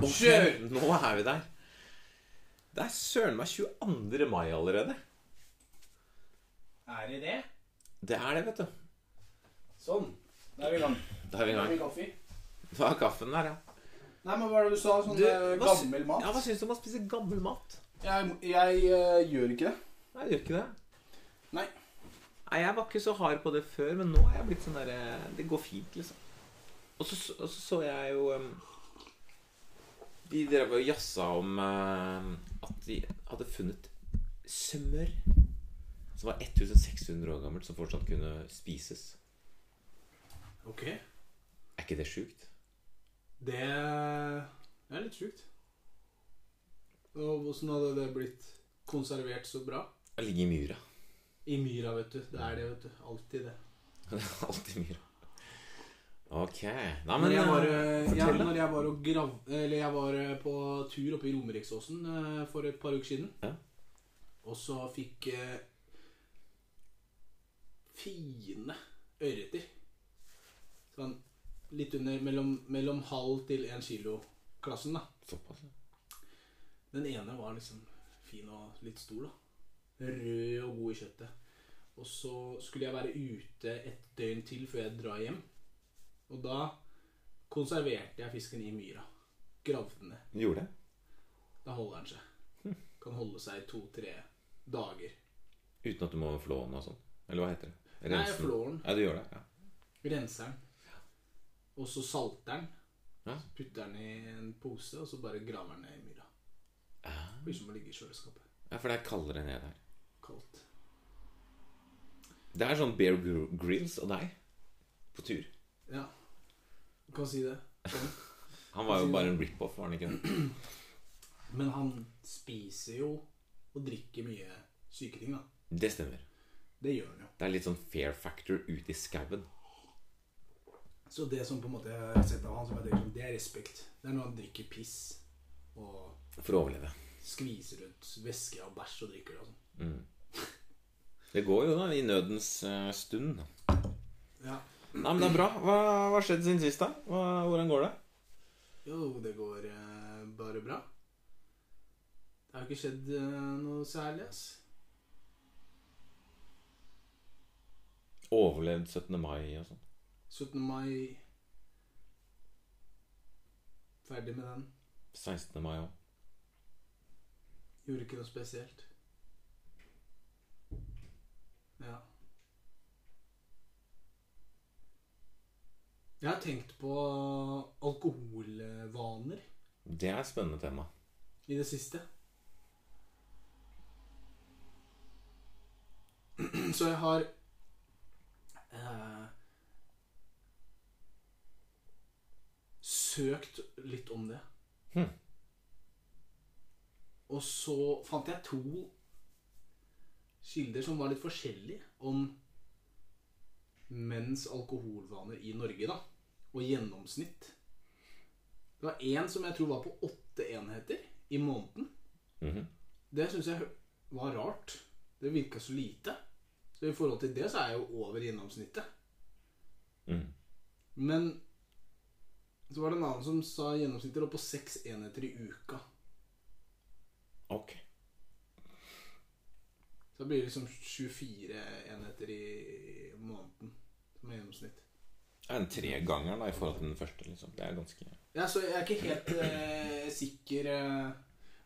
Kjør! Nå er vi der. Det er søren meg 22. mai allerede. Er det det? Det er det, vet du. Sånn. Da er vi i gang. Da er vi i gang. kaffe. Da er kaffen der, ja. Nei, men hva er det du sa? Sånn Du, eh, hva sy- gammel mat? Ja, Hva syns du om å spise gammel mat? Jeg, jeg eh, gjør ikke det. Nei, jeg gjør ikke det. Nei. Nei, Jeg var ikke så hard på det før, men nå er jeg blitt sånn derre Det går fint, liksom. Og så og så, så jeg jo um, De drev og jazza om um, at de hadde funnet smør som var 1600 år gammelt, som fortsatt kunne spises. Ok. Er ikke det sjukt? Det er litt sjukt. Og hvordan hadde det blitt konservert så bra? Det ligger i myra. I myra, vet du. Det er det, vet du. Alltid det. Det er alltid myra. Ok. Nei, Når men jeg var, eh, ja, når jeg var, og grav, eller jeg var eh, på tur oppe i Romeriksåsen eh, for et par uker siden, Ja. og så fikk eh, fine ørreter Sånn litt under mellom, mellom halv til én kilo-klassen, da. Såpass. ja. Den ene var liksom fin og litt stor, da. Rød og god i kjøttet. Og så skulle jeg være ute et døgn til før jeg drar hjem. Og da konserverte jeg fisken i myra. Gravde den ned. Gjorde det? Da holder den seg. Kan holde seg i to-tre dager. Uten at du må flå den og sånn? Eller hva heter det? Nei, jeg flår den. Ja, du gjør det? Ja. Renser den. Og så salter den. Ja. Så putter den i en pose, og så bare graver den ned i myra. Det Blir som å ligge i kjøleskapet. ja, for det er kaldere ned her. Kaldt. Det er sånn Bear Grills og deg på tur. Ja. Du kan si det. Han var jo bare en rip-off, var han ikke? Men han spiser jo og drikker mye syke ting, da. Det stemmer. Det gjør han jo. Det er litt sånn fair factor ute i skauen. Så det som på en måte jeg har sett av han, som jeg tenker det er respekt. Det er når han drikker piss og For å overleve. skviser rundt væske av bæsj og drikker det og sånn. Mm. Det går jo da i nødens eh, stund. Ja. Nei, men det er bra. Hva har skjedd siden sist, da? Hva, hvordan går det? Jo, det går eh, bare bra. Det har ikke skjedd eh, noe særlig, ass. Overlevd 17. mai og sånn. 17. mai Ferdig med den. 16. mai òg. Gjorde ikke noe spesielt. Ja. Jeg har tenkt på alkoholvaner Det er et spennende tema. i det siste. Så jeg har eh, søkt litt om det. Hm. Og så fant jeg to kilder som var litt forskjellige om menns alkoholvaner i Norge, da. Og gjennomsnitt. Det var én som jeg tror var på åtte enheter i måneden. Mhm. Det syns jeg var rart. Det virka så lite. Så i forhold til det så er jeg jo over gjennomsnittet. Mm. Men så var det en annen som sa gjennomsnittet lå på seks enheter i uka. Ok. Så det blir det liksom 24 enheter i måneden som er gjennomsnitt. Det er en treganger da, i forhold til den første. liksom. Det er ganske Ja, så jeg er ikke helt eh, sikker eh,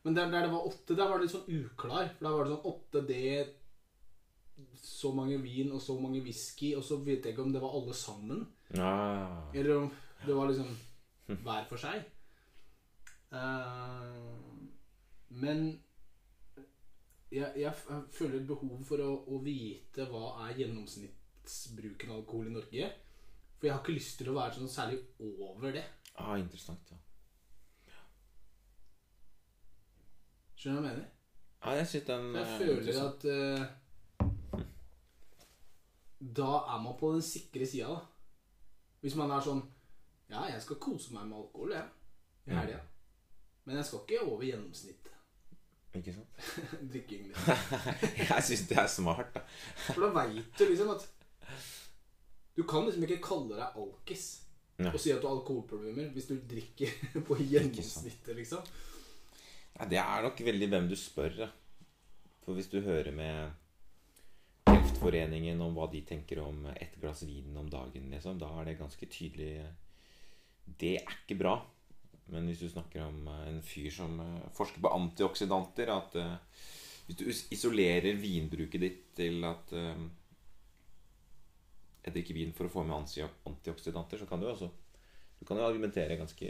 Men der, der det var åtte, der var det litt sånn uklar. For der var det sånn åtte det Så mange vin og så mange whisky, og så vet jeg ikke om det var alle sammen. ah. Eller om det var liksom hver for seg. Eh, men jeg, jeg, jeg føler et behov for å, å vite hva er gjennomsnittsbruken av alkohol i Norge. For jeg har ikke lyst til å være sånn særlig over det. ah, Interessant. ja. Skjønner du hva jeg mener? Ja, jeg synes den For jeg eh, føler at uh, Da er man på den sikre sida, da. Hvis man er sånn Ja, jeg skal kose meg med alkohol, jeg. I Mm. helga. Men jeg skal ikke over gjennomsnittet. Ikke sant? Drikking. Liksom. jeg syns det er smart, da. For da veit du liksom at Du kan liksom ikke kalle deg alkis Nei. og si at du har alkoholproblemer hvis du drikker på gjennomsnittet, liksom. Ja, det er nok veldig hvem du spør. Da. For hvis du hører med Kreftforeningen om hva de tenker om ett glass vin om dagen, liksom, da er det ganske tydelig Det er ikke bra. Men hvis du snakker om eh, en fyr som eh, forsker på antioksidanter At eh, hvis du isolerer vinbruket ditt til at jeg drikker vin for å få med antioksidanter, så kan du også Du kan jo argumentere ganske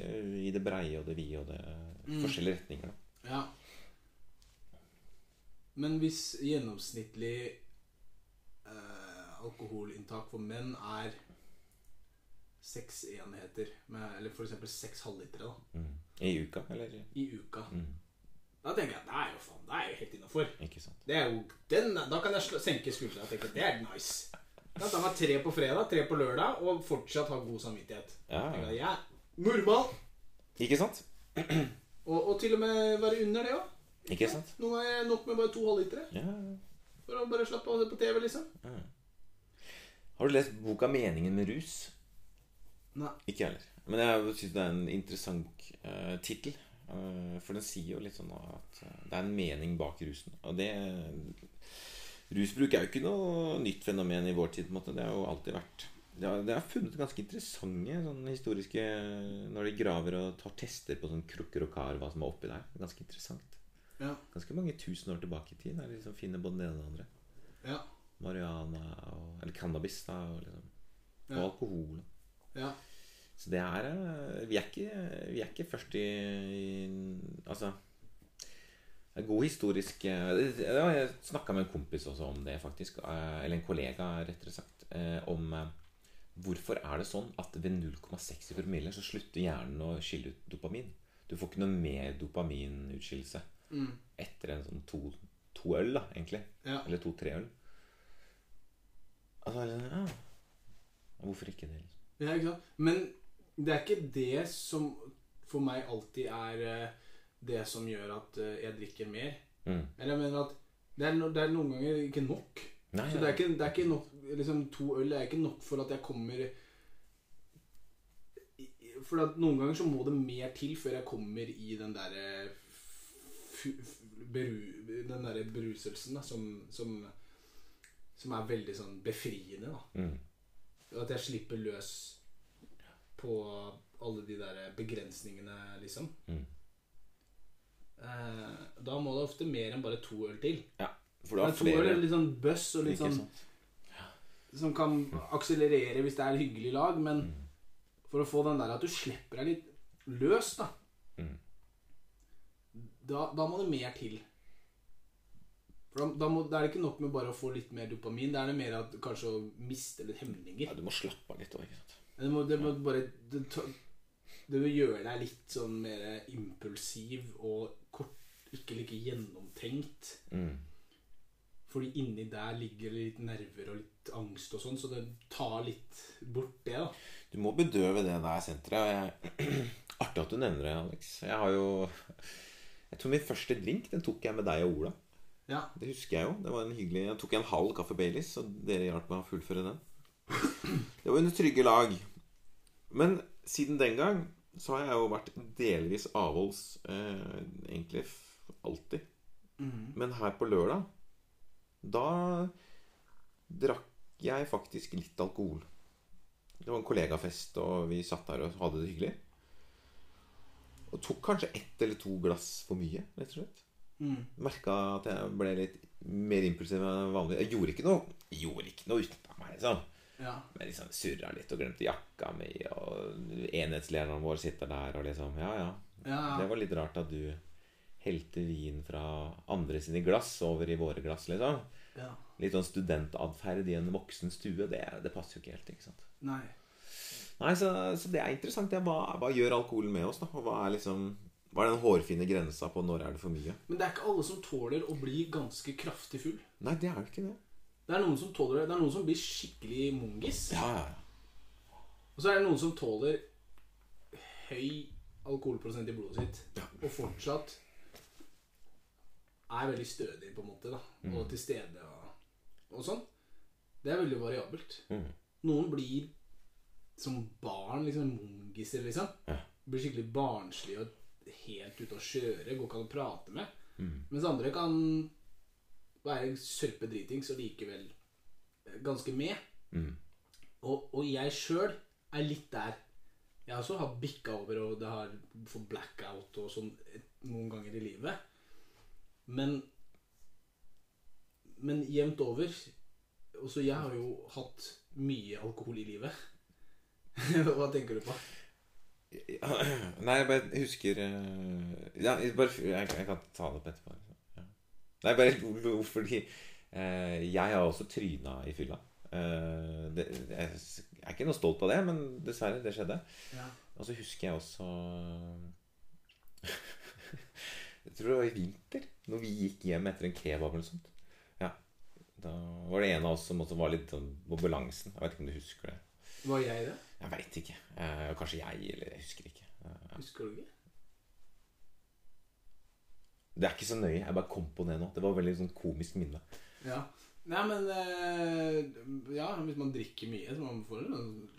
i det breie og det vide og det forskjellige retninger. Da. Ja. Men hvis gjennomsnittlig eh, alkoholinntak for menn er seks enheter, med, eller f.eks. seks halvlitere da, Mm. I uka, eller? i uka, Mm. da tenker jeg det er jo faen, det er jo helt innafor. Da kan jeg senke skuldra og tenke det er nice. Jeg da var tre på fredag, tre på lørdag og fortsatt ha god samvittighet. Ja, ja. jeg er normal. Ikke sant? Og, og til og med være under det òg. Ikke sant? Nå er det nok med bare to halvlitere. Ja. For å bare slappe av og se på TV, liksom. ja. Har du lest boka 'Meningen med rus'? Nei. Ikke jeg heller. Men jeg syns det er en interessant. Uh, Tittel. Uh, for den sier jo litt sånn at eh, det er en mening bak rusen. Og det Rusbruk er jo ikke noe nytt fenomen i vår tid. på en måte Det har jo alltid vært Det har, det har funnet ganske interessante sånn historiske Når de graver og tar tester på sånn krukker og kar, hva som er oppi der. Ganske interessant. Ja. Ganske mange tusen år tilbake i tid. Der de liksom finner både det ene og det andre. Ja. Marihuana og, eller cannabis da, og, liksom, og Ja. alkohol. ja. Så det er eh, Vi er ikke, vi er ikke først i, i Altså god historisk eh, Jeg snakka med en kompis også om det, faktisk. eh, Eller en kollega, rettere sagt. eh, Om hvorfor er det sånn at ved 0,6 i promille så slutter hjernen å skille ut dopamin. Du får ikke noe mer dopaminutskillelse Mm. etter en sånn to, to øl, da, egentlig. Ja. Eller to-tre øl. Altså, ja. Hvorfor ikke det? liksom? ja, ikke sant? Men det er ikke det som for meg alltid er det som gjør at eh, jeg drikker mer. Mm. Eller jeg mener at det er, no, det er noen ganger ikke nok. Nei, Så det er ikke, det er ikke nok liksom, To øl er ikke nok for at jeg kommer For at noen ganger så må det mer til før jeg kommer i den derre Den derre beruselsen da, som, som Som er veldig sånn befriende. da Mm. At jeg slipper løs på alle de der begrensningene, liksom. Mm. Eh, da må det ofte mer enn bare to øl til. Ja, for du Men flere. to øl er litt sånn bøss og litt sånn som kan akselerere hvis det er hyggelig lag, men Mm. for å få den der at du slipper deg litt løs, da Mm. Da, da må det mer til. For da, da, må, da er det ikke nok med bare å få litt mer dopamin. Det er det mer at kanskje å miste litt hemninger. Ja, du må slappe av litt òg, ikke sant. Det må, det må bare det, det vil gjøre deg litt sånn mer impulsiv og kort, ikke like gjennomtenkt. Mm. Fordi inni der ligger litt nerver og litt angst og sånn, så det tar litt bort det, da. Du må bedøve det der senteret. og jeg- Artig at du nevner det, Alex. Jeg har jo Jeg tror min første drink den tok jeg med deg og Ola. Ja. Det husker jeg jo. Det var en hyggelig Jeg tok en halv kaffe Baileys, og dere hjalp meg å fullføre den. Det var under trygge lag. Men siden den gang så har jeg jo vært delvis avholds eh, egentlig alltid. Mm. Men her på lørdag, da drakk jeg faktisk litt alkohol. Det var en kollegafest, og vi satt der og hadde det hyggelig. Og tok kanskje ett eller to glass for mye, rett og slett. Mm. Merka at jeg ble litt mer impulsiv enn vanlig. Jeg gjorde ikke noe Jeg gjorde ikke noe utenfor meg, liksom. Ja. Men liksom surra litt og glemte jakka mi, og enhetslederen vår sitter der og liksom Ja, ja. Ja, Det var litt rart at du helte vin fra andre sine glass over i våre glass, liksom. ja. Litt sånn studentatferd i en voksen stue, det, det passer jo ikke helt. ikke sant? Nei. Nei, så, så det er interessant. Hva, hva gjør alkoholen med oss, da? Og hva er liksom Hva er den hårfine grensa på når er det for mye? Men det er ikke alle som tåler å bli ganske kraftig full. Nei, det er jo ikke det. Det er noen som tåler det. Det er noen som blir skikkelig mongis. Ja. Og så er det noen som tåler høy alkoholprosent i blodet sitt, Ja. og fortsatt er veldig stødig, på en måte, da. Mm. Og til stede og, og sånn. Det er veldig variabelt. Mm. Noen blir som barn, liksom mongiser, liksom. Ja. Blir skikkelig barnslig og helt ute å kjøre. Går ikke an å prate med. Mm. Mens andre kan være sørpe dritings og likevel eh, ganske med. Mm. Og, og jeg sjøl er litt der. Jeg har også hatt bikka over, og det har fått blackout og sånn noen ganger i livet. Men Men jevnt over Også jeg har jo hatt mye alkohol i livet. Hva tenker du på? Nei, jeg bare husker eh, Ja, jeg, bare, jeg, jeg kan ta det opp etterpå. Nei, bare fordi eh, jeg har også tryna i fylla. Eh, det, jeg er ikke noe stolt av det, men dessverre, det skjedde. Ja. Og så husker jeg også Jeg tror det var i vinter, når vi gikk hjem etter en kebab eller noe sånt. Ja, Da var det en av oss som også var litt sånn på balansen. Jeg vet ikke om du husker det. Var jeg det? Jeg veit ikke. Eh, kanskje jeg, eller jeg husker ikke. Eh, Husker du ikke? Det er ikke så nøye. Jeg bare kom på det nå. Det var veldig sånn komisk minne. Ja. Nei, men eh, Ja, hvis man drikker mye, så man får,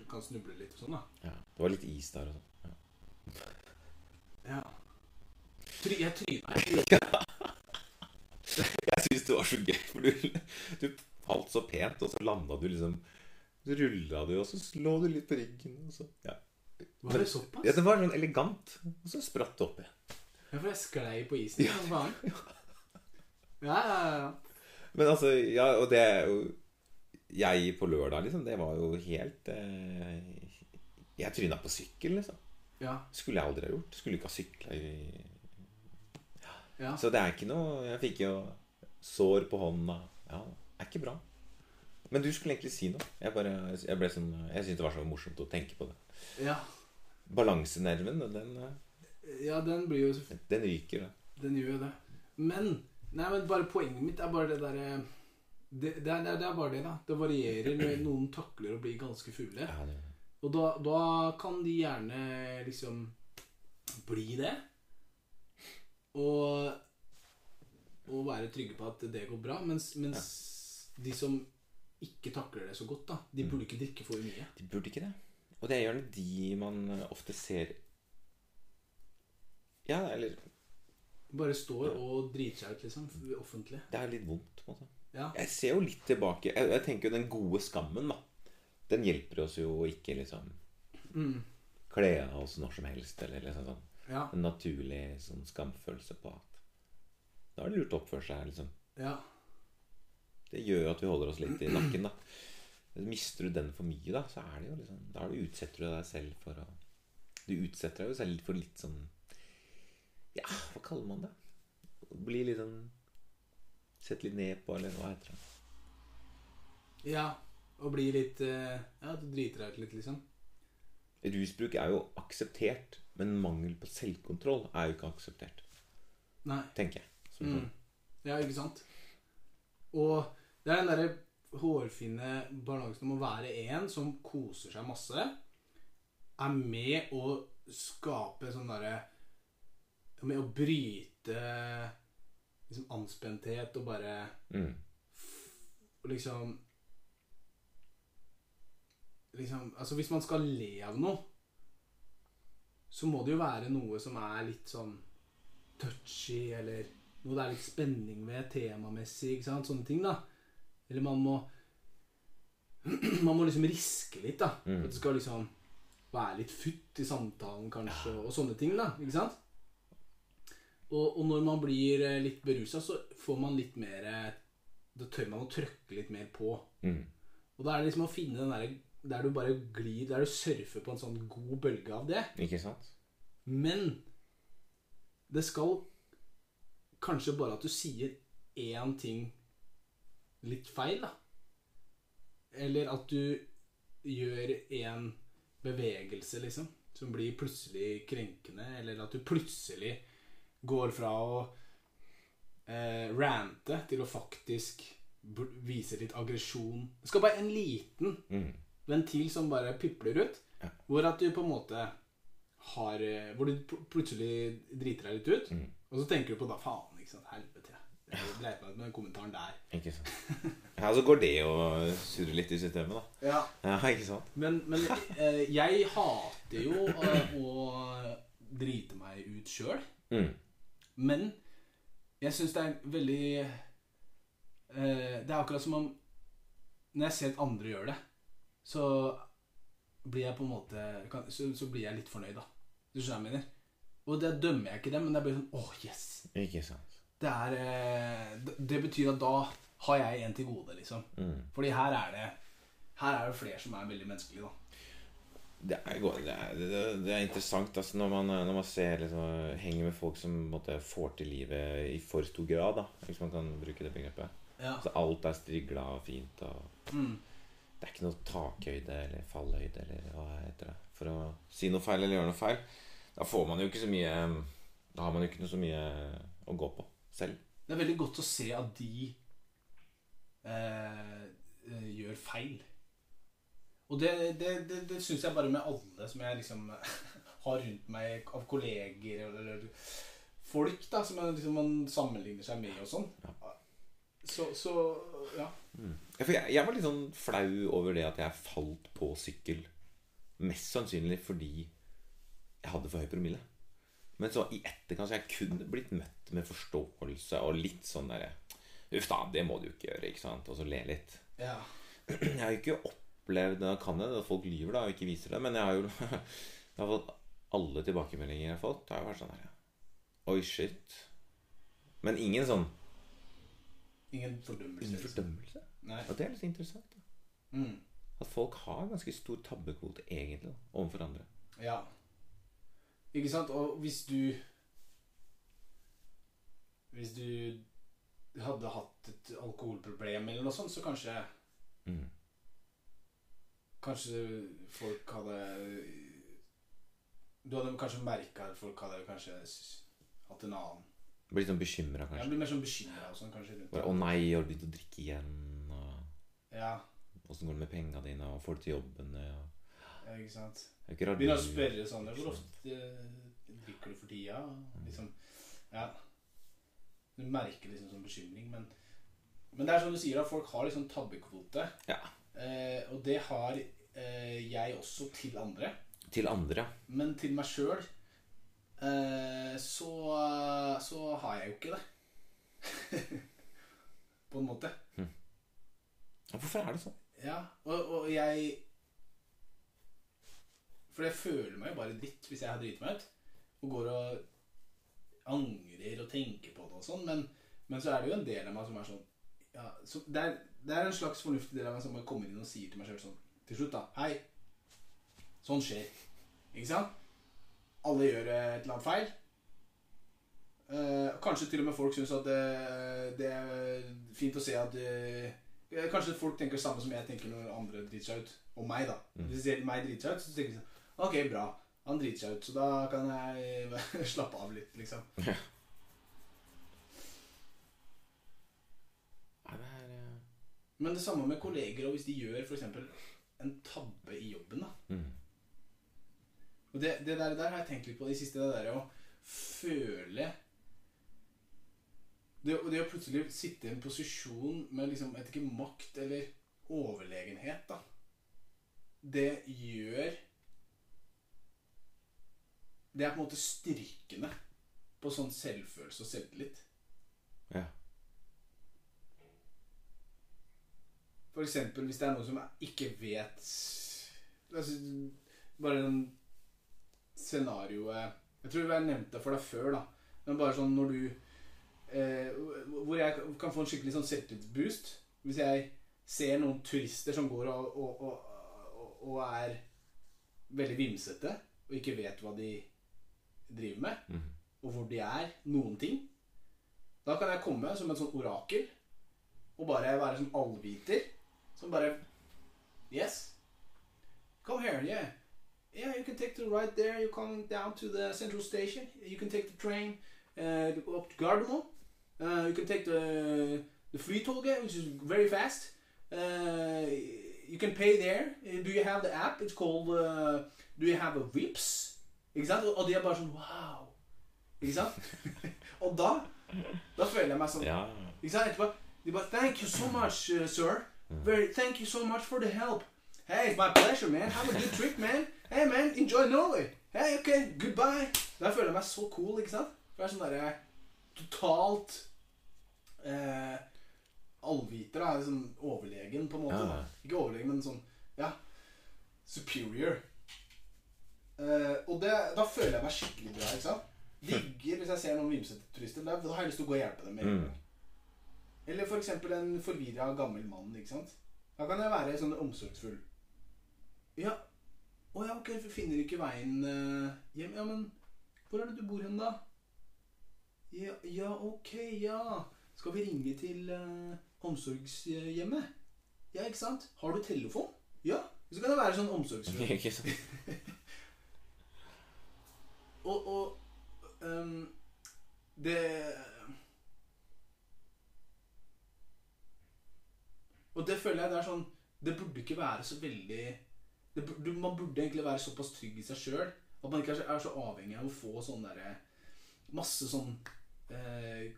kan snuble litt og sånn, da. Ja, det var litt is der og sånn. Ja. Ja. Try, jeg tryna Jeg syns det var så gøy, for du, du falt så pent, og så landa du liksom Så rulla du, og så lå du litt på ryggen, og så Ja, Var det såpass? ja det var sånn elegant. Og så spratt det opp igjen. Ja, for jeg sklei på isen. Ja. Faen. Ja, ja, ja. Men altså, ja, og det er jo Jeg på lørdag, liksom, det var jo helt eh, Jeg tryna på sykkel, liksom. ja. Skulle jeg aldri ha gjort. Skulle ikke ha sykla i ja. Så det er ikke noe Jeg fikk jo sår på hånda. Ja, det er ikke bra. Men du skulle egentlig si noe. Jeg, bare, jeg, ble sånn, jeg syntes det var så morsomt å tenke på det. ja. Balansenerven, den, Ja, den blir jo den ryker. Da. Den gjør jo det. Men Nei, men bare poenget mitt er bare det derre det, det, det, det er bare det, da. Det varierer. når Noen takler å bli ganske fulle. Ja, Og da, da kan de gjerne liksom bli det. Og, og være trygge på at det går bra. Mens, mens de som ikke takler det så godt, da, de burde ikke drikke for mye. de burde ikke det. Og det er gjerne de man ofte ser Ja, eller Bare står og driter seg ut, liksom. Offentlig. Det er litt vondt. på en måte. Ja. Jeg ser jo litt tilbake. Jeg, jeg tenker jo den gode skammen, da. Den hjelper oss jo ikke liksom Mm. kle av oss når som helst. Eller liksom sånn Ja. en naturlig sånn skamfølelse på at da er det lurt å oppføre seg. liksom ja. Det gjør jo at vi holder oss litt i nakken. da Mister du den for mye, da, så er det jo liksom Da er utsetter du deg selv for å Du utsetter deg jo selv for litt sånn Ja, hva kaller man det? Bli litt sånn Sett litt ned på, eller hva heter det? Ja. Og bli litt eh, Ja, du driter deg ut litt, liksom. Rusbruk er jo akseptert, men mangel på selvkontroll er jo ikke akseptert. Nei. Tenker jeg. Mm. sånn. Ja, ikke sant? Og det er den derre hårfine balansen om å være en som koser seg masse, er med å skape sånn derre Med å bryte liksom anspenthet og bare Mm. og liksom Liksom Altså, hvis man skal le av noe, så må det jo være noe som er litt sånn touchy, eller noe det er litt spenning ved temamessig, ikke sant? Sånne ting, da. Eller man må Man må liksom riske litt, da. Mm. At det skal liksom være litt futt i samtalen, kanskje, og sånne ting, da. Ikke sant? Og, og når man blir eh, litt berusa, så får man litt mer eh, Da tør man å trykke litt mer på. Mm. Og da er det liksom å finne den derre der du bare glir Der du surfer på en sånn god bølge av det. Ikke sant? Men det skal kanskje bare at du sier én ting litt feil, da. Eller at du gjør en bevegelse, liksom, som blir plutselig krenkende. Eller at du plutselig går fra å eh, rante til å faktisk vise litt aggresjon. Det skal bare en liten Mm. ventil som bare pipler ut. Ja. Hvor at du på en måte har eh, Hvor du plutselig driter deg litt ut. Mm. Og så tenker du på da faen, ikke sant. Helvete. Jeg dreit meg ut med den kommentaren der. Ikke sant. Ja, så går det og surrer litt i systemet, da. Ja, Ja, ikke sant. Men, men eh, jeg hater jo eh, å drite meg ut sjøl. Mm. Men jeg syns det er veldig eh, Det er akkurat som om Når jeg ser at andre gjør det, så blir jeg på en måte kan, så, så blir jeg litt fornøyd, da. Du skjønner hva jeg mener? Og det dømmer jeg ikke dem, men det blir sånn åh, yes. Ikke sant. Det er eh, det, det betyr at da har jeg en til gode, liksom. Mm. Fordi her er det Her er det flere som er veldig menneskelige, da. Det er, det er, det er, er interessant altså, når, man, når man ser liksom, henger med folk som måtte, får til livet i for stor grad, da, hvis man kan bruke det begrepet. Ja. Så alt er strigla og fint. Og Mm. det er ikke noe takhøyde eller fallhøyde eller hva heter det. For å si noe feil eller gjøre noe feil. Da får man jo ikke så mye Da har man jo ikke noe så mye å gå på selv. Det er veldig godt å se at de eh, eh, gjør feil. Og det, det, det, det syns jeg bare med alle som jeg liksom har rundt meg av kolleger eller, eller folk da, som man, liksom, man sammenligner seg med og sånn. Så, så ja. Mm. jeg, jeg var litt sånn flau over det at jeg falt på sykkel. Mest sannsynlig fordi jeg hadde for høy promille. Men så i etterkant så jeg kunne blitt møtt med forståelse og litt sånn derre Uff da, det må du ikke gjøre, ikke sant? Og så le litt. ja. Jeg har jo ikke opplevd Da kan det at folk lyver da og ikke viser det, men jeg har jo jeg har fått alle tilbakemeldinger jeg har fått. Har jo vært sånn her Oi, shit. Men ingen sånn Ingen fordømmelse. Ingen liksom. fordømmelse. Nei. Og det er litt interessant. da Mm. At folk har ganske stor tabbekvote egentlig da, overfor andre. Ja. Ikke sant? Og hvis du Hvis du hadde hatt et alkoholproblem eller noe sånt, så kanskje Mm. Kanskje folk hadde Du hadde kanskje merka at folk hadde kanskje hatt en annen Blir litt sånn bekymra, kanskje? Ja, blir mer sånn bekymra og sånn kanskje rundt Bare. Å nei, har du begynt å drikke igjen? Og Ja, åssen går det med penga dine? Og får du til jobben? Og, ja, ikke sant. er Begynner å spørre sånn Hvor ofte eh, drikker du for tida? Liksom, ja. Du merker liksom sånn bekymring, men Men det er som du sier, at folk har liksom tabbekvote. Ja. Eh, og det har eh, jeg også til andre. Til andre. Men til meg sjøl eh, så, så har jeg jo ikke det. På en måte. Hm. hvorfor er det sånn? Ja, og, og jeg For jeg føler meg jo bare dritt hvis jeg har driti meg ut. Og går og angrer og tenker på det og sånn. Men, men så er det jo en del av meg som er sånn ja, så det, er, det er en slags fornuftig del av meg som bare kommer inn og sier til meg sjøl sånn Til slutt, da. Hei. Sånn skjer. Ikke sant? Alle gjør et eller annet feil. Eh, kanskje til og med folk syns at det, det er fint å se at eh, Kanskje folk tenker det samme som jeg tenker når andre driter seg ut. Og meg, da. Hvis de ser meg drite seg ut, så tenker de sånn Ok, bra. Han driter seg ut, så da kan jeg slappe av litt, liksom. Ja, eh, Men det samme med kolleger, og hvis de gjør f.eks. en tabbe i jobben, da. mm. Og det, det der, der har jeg tenkt litt på i det siste. Det der å føle det, det å plutselig sitte i en posisjon med liksom, jeg ikke, makt eller overlegenhet, da. Det gjør Det er på en måte styrkende på sånn selvfølelse og selvtillit. Ja. Eksempel hvis det er noen som ikke vet La oss si Bare en scenarioet Jeg tror jeg nevnte det for deg før, da. Men bare sånn når du eh, Hvor jeg kan få en skikkelig sånn selvtillitsboost. Hvis jeg ser noen turister som går og, og, og, og, er veldig vimsete og ikke vet hva de driver med, mm. og hvor de er, noen ting. Da kan jeg komme som en sånn orakel og bare være som allviter. Som bare Yes. Come here, yeah. Yeah, you can take the right there. You're coming down to the central station. You can take the train uh, up to Gardermoen. Uh, you can take the the Flytoget, which is very fast. Uh, you can pay there. Do you have the app? It's called uh, Do you have a Vips? Ikke sant? Og- Og de er bare sånn Wow. Ikke sant? og da Da føler jeg meg sånn. Ikke sant? Etterpå, de bare Thank you so much, uh, sir. Very, thank you so much for the help. Hey, it's my pleasure, man. Have a good trip, man. Hey, man, enjoy Norway. Hey, okay, goodbye. Der føler jeg meg så cool, ikke sant? For jeg er sånn derre totalt eh, allviter, da. Liksom overlegen, på en måte. Ja. Ikke overlegen, men sånn Ja. Superior. Eh, og det, da føler jeg meg skikkelig bra, ikke sant? Digger hvis jeg ser noen vimsete turister. Da, da har jeg lyst til å gå og hjelpe dem. med Mm. Eller for eksempel en forvirra gammel mann. ikke sant? Da kan jeg være sånn omsorgsfull. Ja, å ja, ok, finner ikke veien eh, hjem. Ja, men hvor er det du bor hen, da? Ja, ja ok, ja. Skal vi ringe til uh, omsorgshjemmet? Ja, ikke sant? Har du telefon? Ja. Så kan det være sånn omsorgsfull. Ikke sant? Og, og um, det Og det føler jeg det er sånn Det burde ikke være så veldig det burde, Man burde egentlig være såpass trygg i seg sjøl at man ikke er så, avhengig av å få sånn derre Masse sånn eh,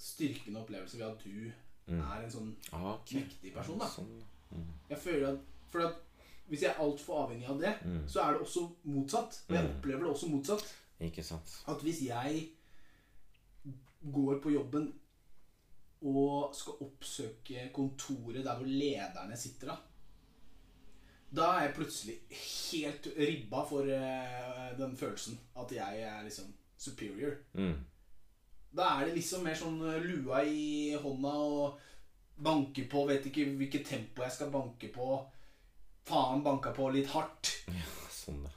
styrkende opplevelser ved at du Mm. er en sånn Ah, ok. mektig person. da Sånn. Mm. Jeg føler at, For at hvis jeg er altfor avhengig av det, Mm. så er det også motsatt. Og jeg Mm. opplever det også motsatt. Ikke sant. At hvis jeg går på jobben og skal oppsøke kontoret der hvor lederne sitter, da Da er jeg plutselig helt ribba for uh, den følelsen at jeg er liksom superior. Mm. Da er det liksom mer sånn eh, lua i hånda og banke på Vet ikke hvilket tempo jeg skal banke på. Faen, banka på litt hardt. Sånn, da.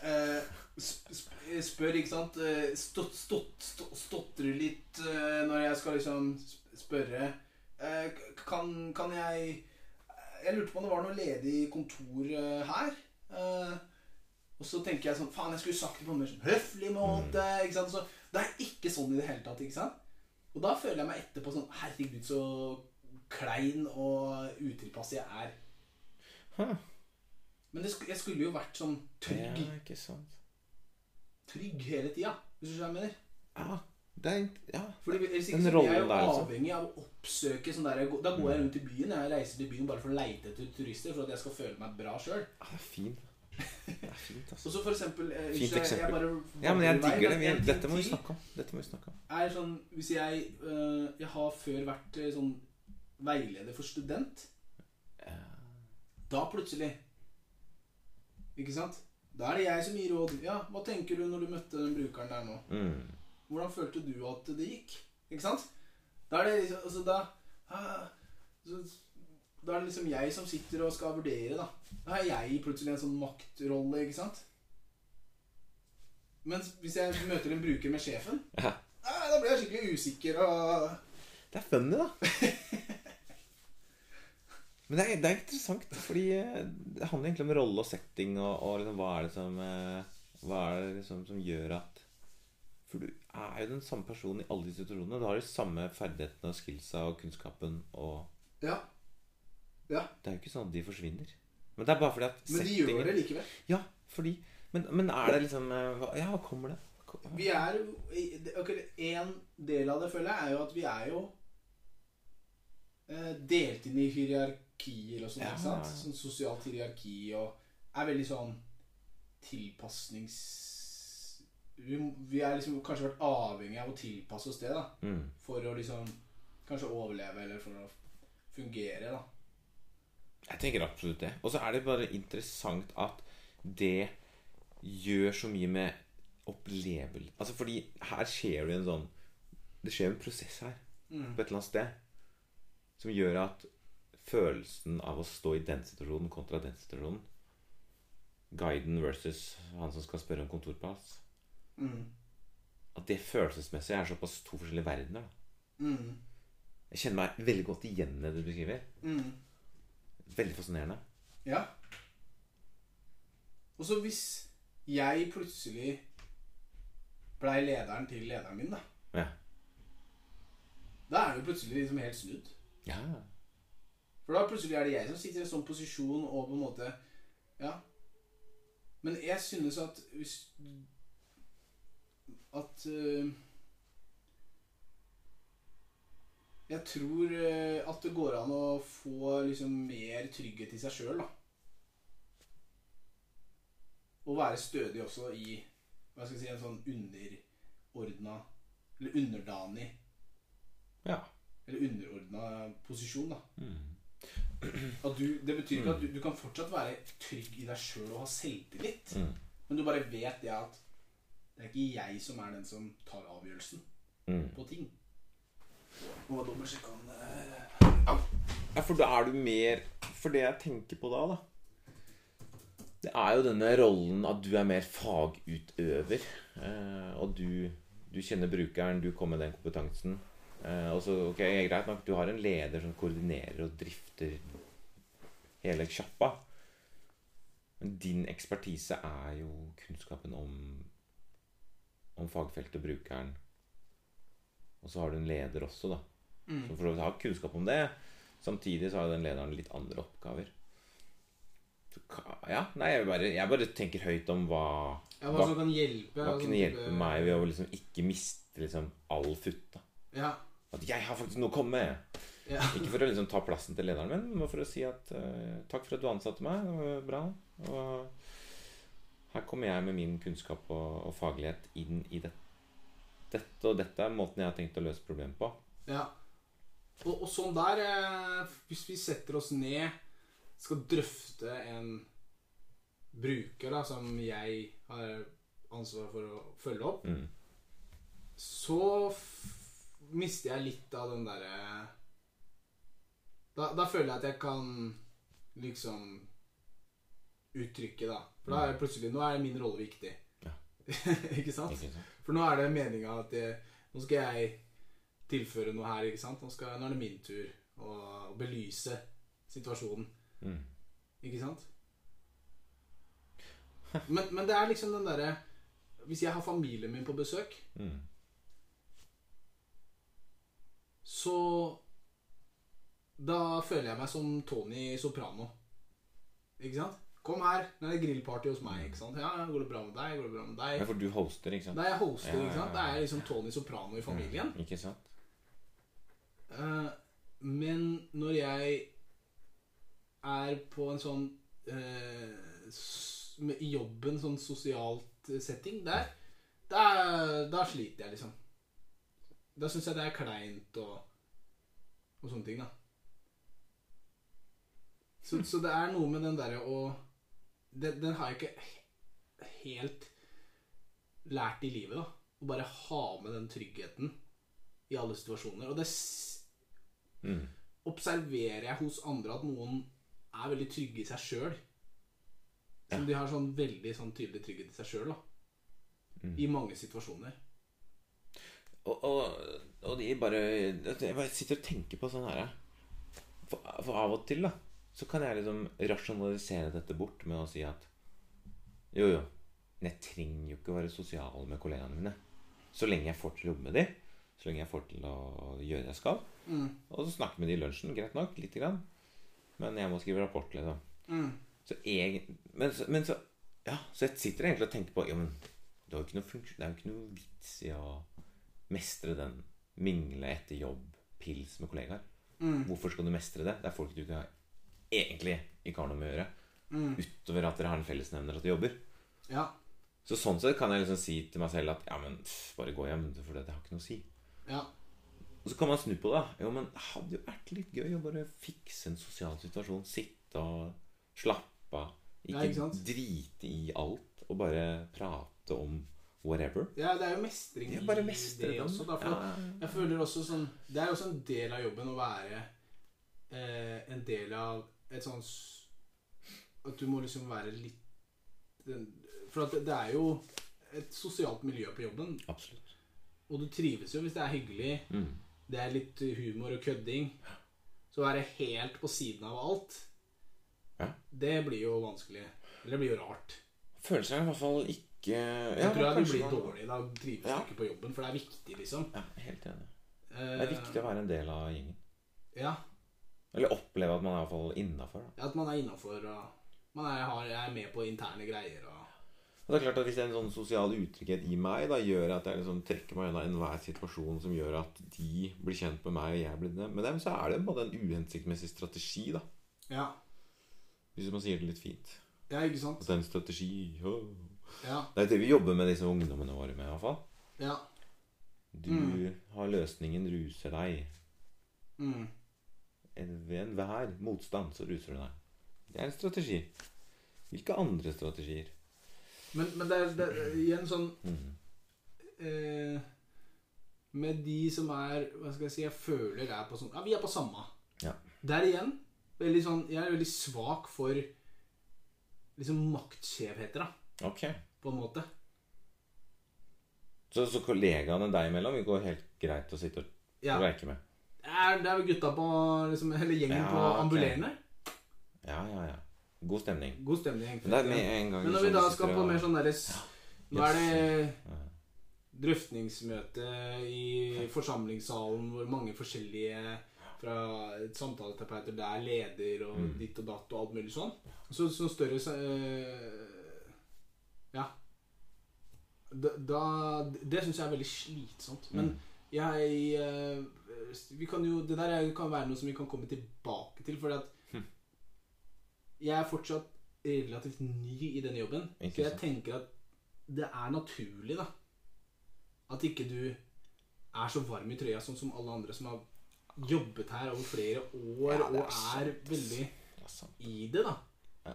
Uh, sp sp spør, ikke sant Stott, stott, stott, Stotrer litt uh, når jeg skal liksom spørre. Eh, kan, kan jeg Jeg lurte på om det var noe ledig kontor eh, her. Eh, og så tenker jeg sånn Faen, jeg skulle sagt det på en mer sånn høflig måte. Ikke sant? Så det er ikke sånn i det hele tatt. ikke sant? Og da føler jeg meg etterpå sånn Herregud, så klein og utilpass jeg er. Huh. Men det, jeg skulle jo vært sånn trygg Ja, ikke sant. trygg hele tida. Hvis du skjønner hva jeg mener. Ja, det er Ja. Fordi hvis ikke Den så blir jeg er jo der, avhengig av å oppsøke sånn der Da går jeg rundt i byen. Jeg reiser til byen bare for å leite etter turister for at jeg skal føle meg bra sjøl. Ja, det er fint. Det er fint, altså. Og så for eksempel eh, Fint eksempel. Jeg bare Ja, men jeg digger det. ting dette må vi snakke om. Dette må vi snakke om. Er sånn Hvis jeg øh, Jeg har før vært eh, sånn veileder for student. Da plutselig Ikke sant? Da er det jeg som gir råd. Ja, hva tenker du når du møtte den brukeren der nå? Mm. Hvordan følte du at det gikk? Ikke sant? Da er det liksom altså da, ah, da er det liksom jeg som sitter og skal vurdere, da. Da har jeg plutselig en sånn maktrolle, ikke sant? Men hvis jeg møter en bruker med sjefen, Ja. ah, da blir jeg skikkelig usikker og Det er funny, da. Men det er, det er interessant, fordi eh, det handler egentlig om rolle og setting, og, og liksom, hva er det som eh, Hva er det liksom som gjør at For du er jo den samme personen i alle de situasjonene. Du har de samme ferdighetene og skillsa og kunnskapen og Ja. Ja. Det er jo ikke sånn at de forsvinner. Men det er bare fordi at Men de gjør det likevel. Ja, fordi Men, men er det liksom eh, Ja, hva kommer det? Vi er jo okay, En del av det, føler jeg, er jo at vi er jo eh, delt inn i hierarkier og sånn. Ja. ikke sant? Sånn sosialt hierarki og er veldig sånn tilpasnings... Vi, vi er liksom kanskje vært avhengig av å tilpasse oss det, da. Mm. For å liksom kanskje overleve, eller for å fungere, da. Jeg tenker absolutt det. Og så er det bare interessant at det gjør så mye med opplevelse Altså fordi her skjer det en sånn Det skjer en prosess her Mm. på et eller annet sted som gjør at følelsen av å stå i den situasjonen kontra den situasjonen Guiden versus han som skal spørre om kontorplass Mm. At det følelsesmessig er såpass to forskjellige verdener. Mm. Jeg kjenner meg veldig godt igjen i det du beskriver. Mm. Veldig fascinerende. Ja. Og så hvis jeg plutselig blei lederen til lederen min, da. Ja. Da er det jo plutselig liksom helt snudd. Ja. For da plutselig er det jeg som sitter i en sånn posisjon og på en måte Ja. Men jeg synes at hvis At øh, Jeg tror eh, at det går an å få liksom mer trygghet i seg sjøl, da. Og være stødig også i hva skal jeg si, en sånn underordna Eller underdanig Ja. Eller underordna posisjon, da. Mm. At du, det betyr ikke at du, du kan fortsatt være trygg i deg sjøl og ha selvtillit. Mm. Men du bare vet det at det er ikke jeg som er den som tar avgjørelsen Mm. på ting. Må dobbeltsjekke han eh, Ja, for da er du mer For det jeg tenker på da, da Det er jo denne rollen at du er mer fagutøver. Eh, og du, du kjenner brukeren, du kommer med den kompetansen. Eh, og så, ok, Greit nok, du har en leder som koordinerer og drifter hele sjappa. Men din ekspertise er jo kunnskapen om, om fagfeltet, og brukeren. Og så har du en leder også, da. Mm. Som for å ha kunnskap om det. Samtidig så har den lederen litt andre oppgaver. Så, ja, nei, jeg bare, jeg bare tenker høyt om hva Ja, hva som kan hjelpe. Hva kunne type- hjelpe meg ved å liksom ikke miste liksom all futta. Ja. At jeg har faktisk noe å komme med. ja. Ikke for å liksom ta plassen til lederen min, men for å si at uh, takk for at du ansatte meg. Det var bra. Og her kommer jeg med min kunnskap og, og faglighet inn i det. Dette og dette er måten jeg har tenkt å løse problemet på. ja. Og, og sånn der eh, Hvis vi setter oss ned, skal drøfte en bruker da, som jeg har ansvar for å følge opp, Mm. så mister jeg litt av den derre da, da føler jeg at jeg kan liksom uttrykke, da. For da er det plutselig Nå er min rolle viktig. Ja. ikke sant? Ikke sant? For nå er det meninga at jeg, nå skal jeg tilføre noe her, ikke sant? Nå, skal, nå er det min tur å, å belyse situasjonen, Mm. ikke sant? Men, men det er liksom den derre Hvis jeg har familien min på besøk, Mm. så Da føler jeg meg som Tony Soprano. Ikke sant? Kom her, nå er det grillparty hos meg. ikke sant? Ja, Går det bra med deg? Går det bra med Ja, for du hoster, ikke sant? Er jeg hoster, ikke sant? Det er liksom Tony Soprano i familien. Mm, Ikke sant? Eh, men når jeg er på en sånn eh, s- med, I jobben, sånn sosialt setting, der Da, da sliter jeg, liksom. Da syns jeg det er kleint og, og sånne ting, da. Så, så det er noe med den derre å den, den har jeg ikke helt lært i livet, da. Å bare ha med den tryggheten i alle situasjoner. Og det Mm. observerer jeg hos andre at noen er veldig trygge i seg sjøl. Som Ja. de har sånn veldig sånn tydelig trygghet i seg sjøl. Mm. I mange situasjoner. Og, og, og de bare Jeg bare sitter og tenker på sånn her for, for av og til da så kan jeg liksom rasjonalisere dette bort med å si at Jo, jo, men jeg trenger jo ikke å være sosial med kollegaene mine. Så lenge jeg får til å jobbe med dem, så lenge jeg får til å gjøre det jeg skal. Mm. Og så snakke med dem i lunsjen, greit nok, lite grann. Men jeg må skrive rapport, liksom. Mm. Så jeg, men, men så Ja, så jeg sitter egentlig og tenker på Ja, men det er jo ikke noe, funksjon, det er jo ikke noe vits i å mestre den mingle etter jobb, pils med kollegaer. Mm. Hvorfor skal du mestre det? Det er folk du ikke har egentlig ikke har noe med å gjøre. Mm. Utover at dere har en fellesnevner at dere jobber. Ja. Så sånn sett kan jeg liksom si til meg selv at ja, men pff, bare gå hjem, for det har ikke noe å si. Ja. Og så kan man snu på det. Jo, men det hadde jo vært litt gøy å bare fikse en sosial situasjon. Sitte og slappe av. Ja, Ikke, ikke drite i alt og bare prate om whatever. ja, det er jo mestring Det er bare i det også. Da, for Ja. Jeg føler også sånn Det er også en del av jobben å være eh, en del av et sånn At du må liksom være litt For at det, er jo et sosialt miljø på jobben. Absolutt. Og du trives jo hvis det er hyggelig. Mm. Det er litt humor og kødding. Så å være helt på siden av alt, Ja. det blir jo vanskelig. Eller det blir jo rart. Føler seg i hvert fall ikke Jeg tror jeg du blir dårlig. Da trives Ja. ikke på jobben, for det er viktig, liksom. Ja, helt enig. Eh, Det er viktig å være en del av gjengen. Ja, Eller oppleve at man er i hvert fall innafor. at man er innafor og man er, har, er med på interne greier. Og, Og det er klart at Hvis en sånn sosial utrygghet i meg da gjør at jeg liksom trekker meg unna enhver situasjon som gjør at de blir kjent med meg, og jeg blir det med dem, så er det måte en uhensiktsmessig strategi, da. Ja. Hvis man sier det litt fint. ja, ikke sant? At det er en strategi oh. Ja. Det er det vi jobber med disse ungdommene våre med, iallfall. ja. Du Mm. har løsningen, ruser deg. Mm. Ved enhver motstand så ruser du deg. Det er en strategi. Hvilke andre strategier? Men, men det, er, det er igjen sånn Mm. eh, Med de som er Hva skal jeg si Jeg føler er på sånn Ja, vi er på samme. Ja. Der igjen veldig sånn, Jeg er veldig svak for liksom maktskjevheter, da. Ok. På en måte. Så, så kollegaene deg imellom vil gå helt greit å sitte og Ja. reike med? Det er, det er gutta på liksom, Eller gjengen Ja, på ambulerende. ambulerende. Ja, ja, ja. God stemning. God stemning. Men Men når sånn vi da skal på mer sånn derre Nå er det drøftningsmøte i forsamlingssalen hvor mange forskjellige fra samtaleterapeuter der leder og Mm. ditt og datt og alt mulig sånn. Så, så større øh, Ja. Da, da Det syns jeg er veldig slitsomt. Men Mm. jeg kan jo Det der er- kan være noe som vi kan komme tilbake til, fordi at Hm. jeg er fortsatt relativt ny i denne jobben. Ikke så jeg sant. tenker at det er naturlig, da. At ikke du er så varm i trøya sånn som alle andre som har jobbet her over flere år Ja, er og er veldig sant. i det, da. Ja.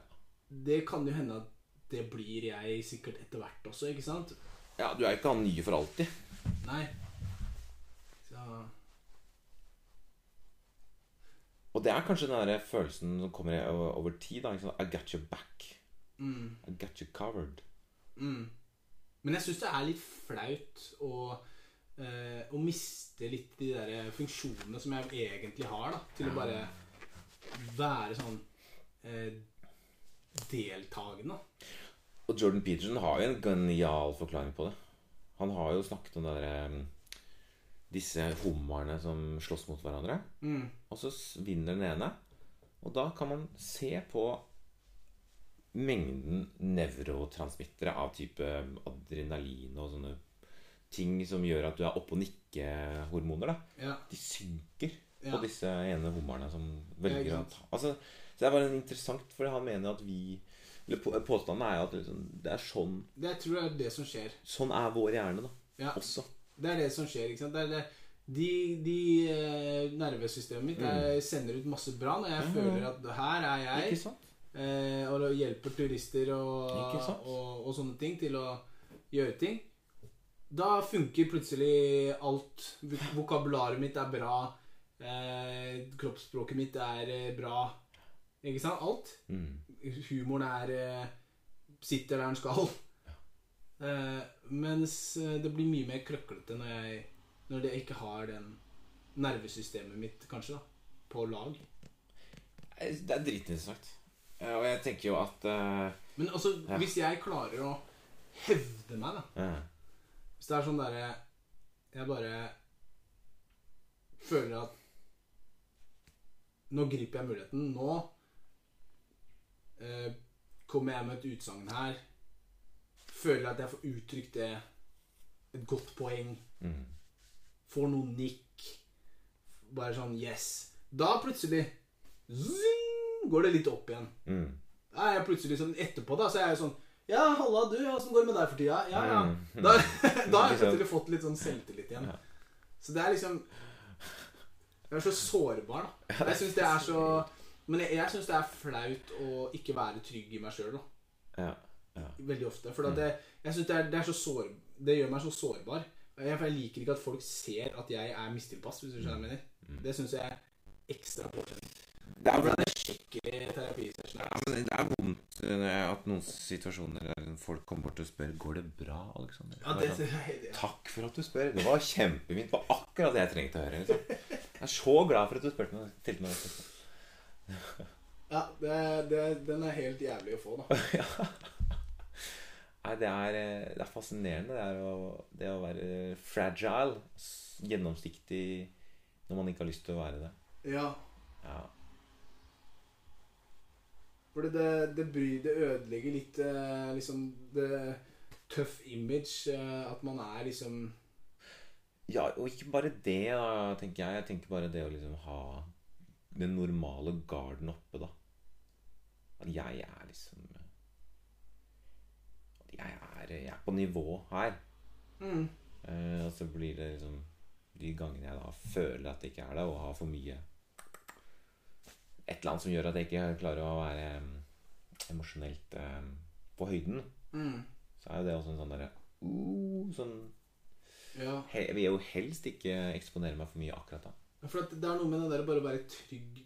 Det kan jo hende at det blir jeg sikkert etter hvert også, ikke sant? Ja, du er ikke han nye for alltid. Nei. Så Og det er kanskje den der følelsen som kommer over, tid. da, liksom. I got your back. mm, I got you covered. mm. Men jeg syns det er litt flaut å, eh, å miste litt de der funksjonene som jeg egentlig har, da. Til å bare være sånn eh, deltakende. Og Jordan Peterson har jo en genial forklaring på det. Han har jo snakket om det der, um, disse hummerne som slåss mot hverandre. Mm. Og så vinner den ene. Og da kan man se på mengden nevrotransmittere av type adrenalin og sånne ting som gjør at du er oppe og nikke-hormoner. Ja. De synker Ja. på disse ene hummerne som velger å ta altså, Så det er bare interessant, for han mener at vi eller på- Påstanden er jo at liksom, det er sånn Det jeg tror jeg er det som skjer. Sånn er vår hjerne, da. Ja. Også. Det er det som skjer. ikke sant? Det er det. De, de eh, nervesystemet mitt jeg sender ut masse bra når jeg Mm. Føler at her er jeg. Ikke sant? Eh, og det hjelper turister og, Ikke sant? og, og sånne ting til å gjøre ting. Da funker plutselig alt. Vok- Vokabularet mitt er bra. Eh, kroppsspråket mitt er eh, bra. Ikke sant? Alt. Mm. Humoren er eh, sitter der den skal. Eh, mens eh, det blir mye mer krøklete når jeg Når jeg ikke har den nervesystemet mitt, kanskje, da, på lag. Det er dritinteressant. Ja, Og jeg tenker jo at uh, Men altså, Ja. hvis jeg klarer å hevde meg, da ja. Hvis det er sånn derre Jeg bare føler at Nå griper jeg muligheten. Nå eh, kommer jeg med et utsagn her. Føler at jeg får uttrykt det. Et godt poeng. Mm. Får noen nikk. Bare sånn Yes. Da plutselig zing, går det litt opp igjen. Mm. Da er jeg plutselig sånn etterpå, da, så er jeg sånn Ja, halla, du. Åssen går det med deg for tida? Ja, ja. Mm. Da, da har jeg plutselig fått litt sånn selvtillit igjen. Ja. Så det er liksom Jeg er så sårbar, da. Jeg syns det er så Men jeg, jeg syns det er flaut å ikke være trygg i meg sjøl, da. Ja. Ja. Veldig ofte. For at det, jeg synes det, er, det er så sår, Det gjør meg så sårbar. Jeg, for jeg liker ikke at folk ser at jeg er mistilpass, hvis du skjønner hva jeg mener. Det syns jeg er ekstra påkjenning. Det er, Hvordan jeg skikkelig i ja, men det er vondt eh, at noen situasjoner der folk kommer bort og spør Går det bra, Alexander. Ja, det, sånn, det, det, Takk for at du spør. Det var kjempefint. Det var akkurat det jeg trengte å høre. Liksom. Jeg er så glad for at du spurte meg. Til meg ja, det, det, den er helt jævlig å få, da. Nei, det er, eh, det er fascinerende det, er å, det å være fragile. Gjennomsiktig når man ikke har lyst til å være det. Ja. Ja. Fordi det, det bryr Det ødelegger litt eh, liksom det tøff image. eh, At man er liksom Ja, og ikke bare det, da, tenker jeg. Jeg tenker bare det å liksom ha den normale garden oppe, da. At jeg er liksom jeg er, jeg er på nivå her. mm, Eh, og så blir det liksom de gangene jeg da føler at det ikke er det, og har for mye Et eller annet som gjør at jeg ikke klarer å være um, emosjonelt um, på høyden, mm, så er jo det også en sånn derre uh, sånn Ja. he, Jeg vil jo helst ikke eksponere meg for mye akkurat da. For at det er noe med det der bare å være trygg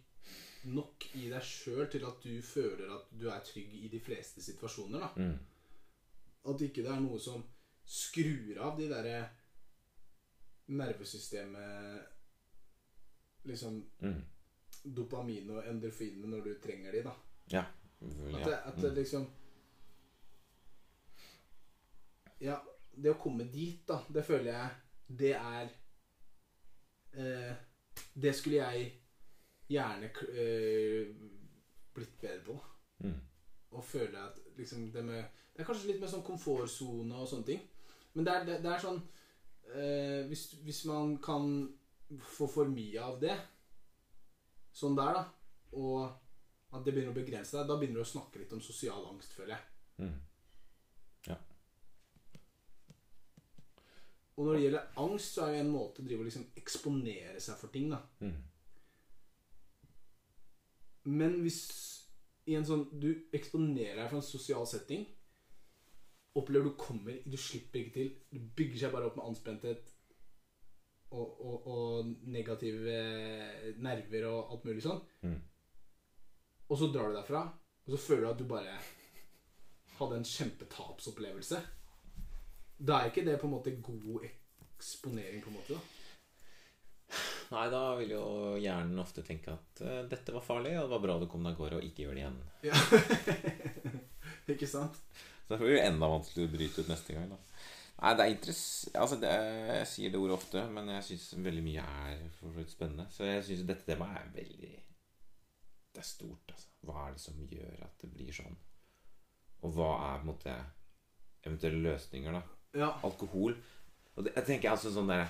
nok i deg sjøl til at du føler at du er trygg i de fleste situasjoner. da Mm. At ikke det er noe som skrur av de derre nervesystemet Liksom Mm. dopamin og endorfinene når du trenger de, da. Ja. At det, at det Mm. liksom Ja, det å komme dit, da, det føler jeg Det er eh, Det skulle jeg gjerne eh, blitt bedre på. Mm. Og føle at liksom det med Det er kanskje litt mer sånn komfortsone og sånne ting. Men det er, det, det er sånn eh, hvis, hvis man kan få for mye av det, sånn der, da, og at det begynner å begrense deg, da begynner du å snakke litt om sosial angst, føler jeg. Mm. Og når det gjelder angst, så er jo en måte å drive og liksom eksponere seg for ting, da. Mm. Men hvis i en sånn Du eksponerer deg for en sosial setting, opplever du kommer Du slipper ikke til. Du bygger seg bare opp med anspenthet og, og, og negative nerver og alt mulig sånn. Mm. Og så drar du derfra, og så føler du at du bare hadde en kjempetapsopplevelse. Da er ikke det på en måte god eksponering, på en måte. da Nei, da vil jo hjernen ofte tenke at uh, dette var farlig, og det var bra du kom deg av gårde og ikke gjør det igjen. Ja. ikke sant? Så det blir jo enda vanskeligere å bryte ut neste gang, da. Nei, det er interess... Altså, det jeg sier det ordet ofte, men jeg syns veldig mye er for så vidt spennende. Så jeg syns dette temaet er veldig Det er stort, altså. Hva er det som gjør at det blir sånn? Og hva er på en måte eventuelle løsninger, da? Ja. alkohol. Og det, jeg tenker altså sånn der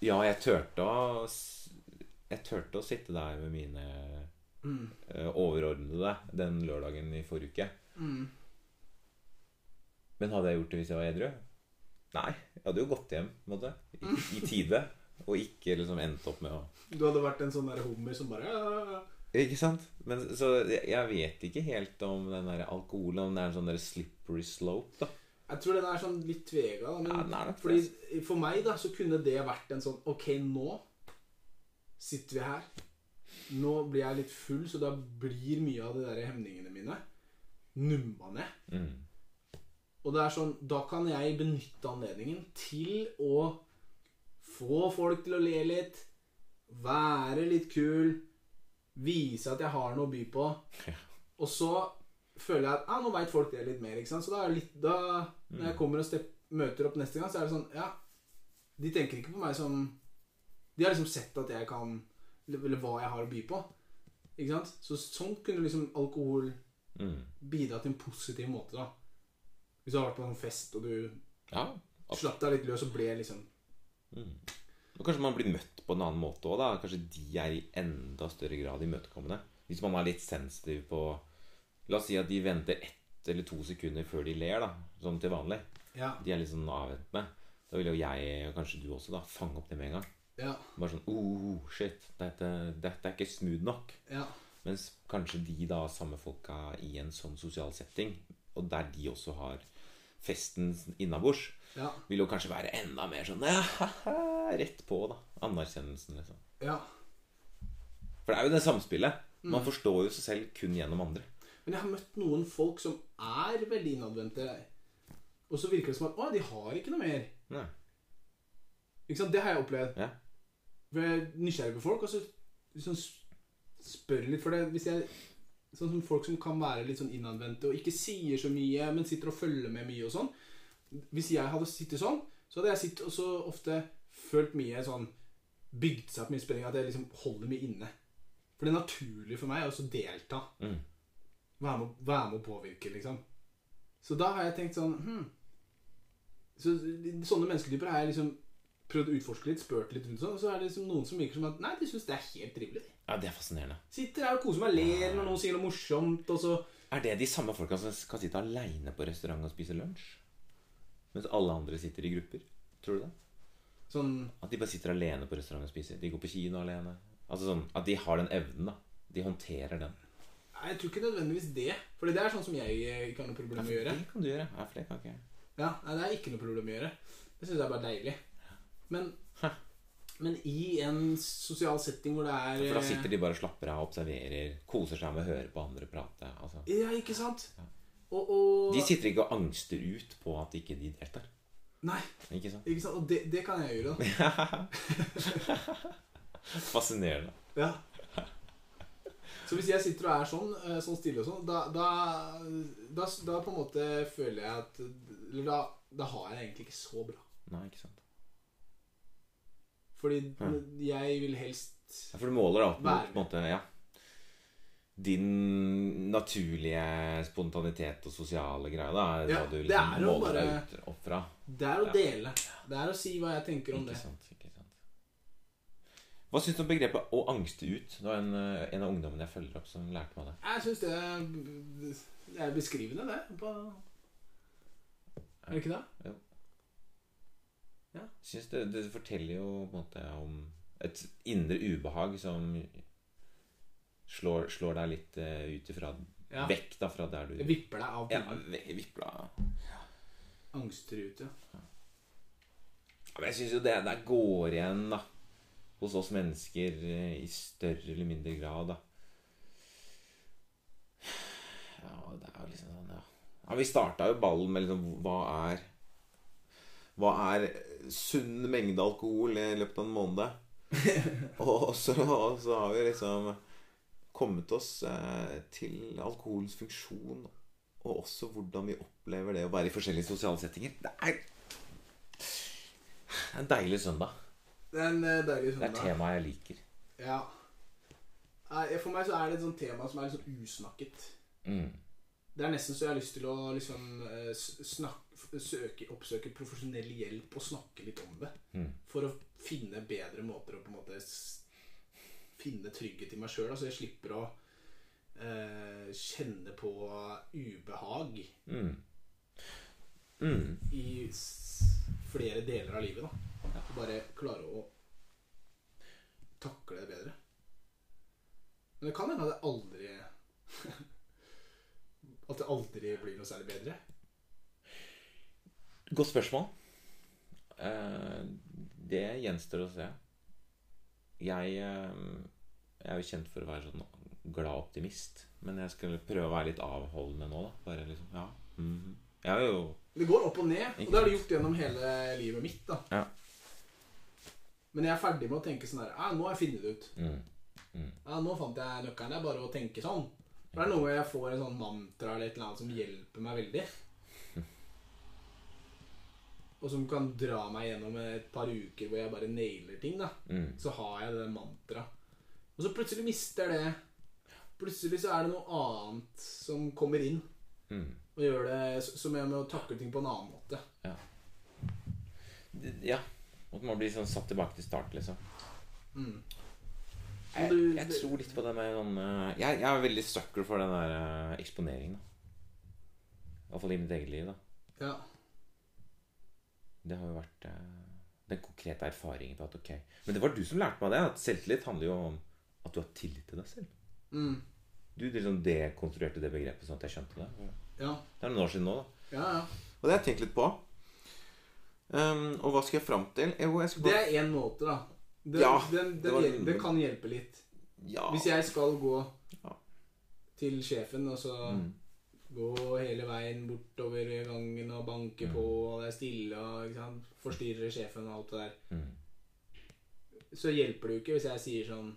Ja, jeg turte å Jeg turte å sitte der med mine Mm. eh, overordnede den lørdagen i forrige uke. Mm. Men hadde jeg gjort det hvis jeg var edru? Nei. Jeg hadde jo gått hjem på en måte, i, i tide. Og ikke liksom endt opp med å Du hadde vært en sånn der hummer som bare «Ja». Ikke sant? Men, så jeg, jeg vet ikke helt om den der alkoholen Om det er en sånn der slippery slope, da. Jeg tror den er sånn litt tvega. Da, men fordi for meg da så kunne det vært en sånn Ok, nå sitter vi her. Nå blir jeg litt full, så da blir mye av de der hemningene mine numma ned. Mm. Og det er sånn Da kan jeg benytte anledningen til å få folk til å le litt, være litt kul, vise at jeg har noe å by på. Og så føler jeg at ja, nå veit folk det litt mer. ikke sant? Så da litt da, Når jeg kommer og step, møter opp neste gang, så er det sånn Ja, de tenker ikke på meg som De har liksom sett at jeg kan Eller hva jeg har å by på. Ikke sant? Så sånn kunne liksom alkohol Mm. bidra til en positiv måte, da. Hvis du har vært på en fest, og du Ja. slapp deg litt løs og ble liksom Mm. Og kanskje man blir møtt på en annen måte òg, da. Kanskje de er i enda større grad imøtekommende. Hvis man er litt sensitiv på La oss si at de venter ett eller to sekunder før de ler, da. Sånn til vanlig. Ja. De er litt sånn avventende. Da vil jo jeg, og kanskje du også, da fange opp det med en gang. Ja. Bare sånn oh, shit, dette, dette er ikke smooth nok. Ja. Mens kanskje de da samme folka i en sånn sosial setting, og der de også har festen innabords, Ja. vil jo kanskje være enda mer sånn ja, haha, Rett på, da. Anerkjennelsen, liksom. ja. For det er jo det samspillet. Man forstår jo seg selv kun gjennom andre. Men jeg har møtt noen folk som er veldig innadvendte, og så virker det som at Å, de har ikke noe mer. Nei. Ikke sant? Det har jeg opplevd. Ja. For jeg er nysgjerrig på folk, og så liksom spør litt for det. Hvis jeg Sånn som folk som kan være litt sånn innadvendte og ikke sier så mye, men sitter og følger med mye og sånn. Hvis jeg hadde sittet sånn, så hadde jeg sittet og så ofte følt mye sånn Bygd seg opp mye spenning at jeg liksom holder mye inne. For det er naturlig for meg å også delta. Mm. Være med, være med å påvirke, liksom. Så da har jeg tenkt sånn hm, Så Sånne mennesketyper har jeg liksom prøvd å utforske litt, spurt litt rundt sånn, og så er det liksom noen som virker som at Nei, de syns det er helt trivelig. Ja, det er fascinerende. Sitter her og koser meg, ler når noen sier noe morsomt, og så Er det de samme folka som kan sitte aleine på restaurant og spise lunsj? Mens alle andre sitter i grupper? Tror du det? sånn At de bare sitter alene på restaurant og spiser? De går på kino alene? Altså sånn At de har den evnen, da. De håndterer den. Nei, jeg tror ikke nødvendigvis det. For det er sånn som jeg eh, ikke har noe problem med å gjøre. Det kan du gjøre. Ja, for det kan ikke jeg. Ja, nei, Det er ikke noe problem å gjøre. Det syns jeg er bare deilig. Men, Hæ. Men i en sosial setting hvor det er For da sitter de bare og slapper av, observerer, koser seg med å høre på andre prate. Altså. Ja, ikke sant? Og, og De sitter ikke og angster ut på at ikke de deltar. Nei, Ikke sant? ikke sant? Og det, det kan jeg gjøre, da. Fascinerende. Ja. Så hvis jeg sitter og er sånn, eh, sånn stille og sånn, da, da, da, da på en måte føler jeg at Eller da, da har jeg det egentlig ikke så bra. Nei, ikke sant. Fordi jeg vil helst Ja, for du måler da opp mot på en måte, ja, din naturlige spontanitet og sosiale greie. Da, er Ja, du det liksom er å måler deg bare- ut opp fra. Det er å Ja. dele. Det er å si hva jeg tenker om Ikke det. sant, ikke sant. Hva syns du om begrepet 'å angste ut'? Det var en, eh, en av ungdommene jeg følger opp, som lærte meg det. Jeg syns det, det er beskrivende, det. På er det ikke det? Synes det, det forteller jo på en måte om et indre ubehag som slår, slår deg litt eh, ut ifra Ja. Vekk da fra der du vipper deg av Ja, vipper deg ja. Angster ut, Ja, Men jeg syns jo det, der går igjen da hos oss mennesker eh, i større eller mindre grad. da Ja, det er jo liksom sånn, ja. ja vi starta jo ballen med liksom Hva er Hva er sunn mengde alkohol i løpet av en måned? og, så, og så har vi liksom kommet oss eh, til alkoholens funksjon, og også hvordan vi opplever det å være i forskjellige sosiale settinger. Det er en deilig søndag. Det er en deilig søndag. Det er søndag. temaet jeg liker. Ja. For meg så er det et sånt tema som er litt sånn usnakket. Mm. Det er nesten så jeg har lyst til å liksom eh, s- snak, f- søke, oppsøke profesjonell hjelp og snakke litt om det. Mm. For å finne bedre måter å på en måte finne trygghet i meg sjøl. Så jeg slipper å eh, kjenne på ubehag Mm. Mm. i flere deler av livet. da Og bare klare å takle det bedre. Men det kan hende at det aldri At det aldri blir noe særlig bedre. Godt spørsmål. Eh, det gjenstår å se. Jeg, eh, jeg er jo kjent for å være sånn glad optimist. Men jeg skal prøve å være litt avholdende nå, da. Bare liksom, ja. mhm. Jeg er jo Det går opp og ned, og det har det gjort gjennom hele livet mitt. da Ja. Men jeg er ferdig med å tenke sånn her Nå har jeg funnet det ut. mm. Ja, nå fant jeg nøkkelen. Det er bare å tenke sånn. Det er noe jeg får en sånn mantra eller et eller annet som hjelper meg veldig. Og som kan dra meg gjennom et par uker hvor jeg bare nailer ting. da Mm. Så har jeg det mantraet. Og så plutselig mister det Plutselig så er det noe annet som kommer inn Mm. og gjør det som jeg med å takle ting på en annen måte. Ja. Ja. At man blir sånn satt tilbake til start, liksom. Mm. Jeg, jeg tror litt på det med sånn eh, jeg, jeg er veldig sucker for den der eh, eksponeringen. Iallfall i mitt eget liv. da Ja. Det har jo vært eh, den konkrete erfaringen på at ok Men det var du som lærte meg det. At selvtillit handler jo om at du har tillit til deg selv. Mm. Du liksom dekonstruerte det begrepet sånn at jeg skjønte det. ja. Det er noen år siden nå, da. Ja, ja. Og det har jeg tenkt litt på. Um, og hva skal jeg fram til? Jo, jeg skal Det er én måte, da. Det, Ja, den, det den, det kan hjelpe litt. Ja. Hvis jeg skal gå Ja. til sjefen, og så Mm. gå hele veien bortover gangen og banke Mm. på, og det er stille og forstyrre sjefen og alt det der, Mm. så hjelper det jo ikke hvis jeg sier sånn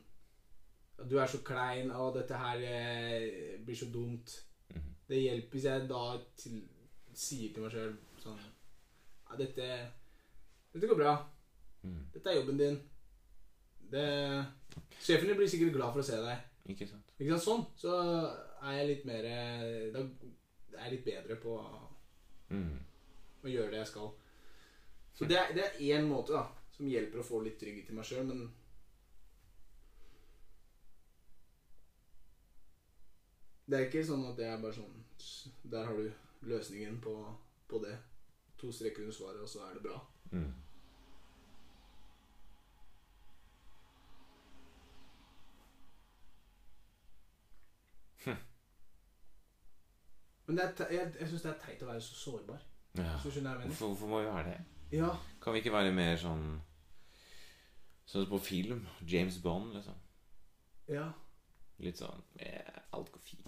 Du er så klein, og dette her eh, blir så dumt. Mhm. Det hjelper hvis jeg da til, sier til meg sjøl sånn Ja, dette, dette går bra. Mm. Dette er jobben din. Det, sjefen din blir sikkert glad for å se deg. Ikke sant? Ikke sant? Sånn. Så er jeg litt mer Da er jeg litt bedre på å Mm. gjøre det jeg skal. Så det er, det er én måte da som hjelper å få litt trygghet i meg sjøl, men Det er ikke sånn at det er bare sånn Der har du løsningen på, på det. To streker under svaret, og så er det bra. Mm. Men det er, jeg, jeg syns det er teit å være så sårbar. Ja. Hvorfor, hvorfor må vi være det? Ja. Kan vi ikke være mer sånn Sånn på film? James Bond, liksom. Ja. Litt sånn eh, Alt går fint.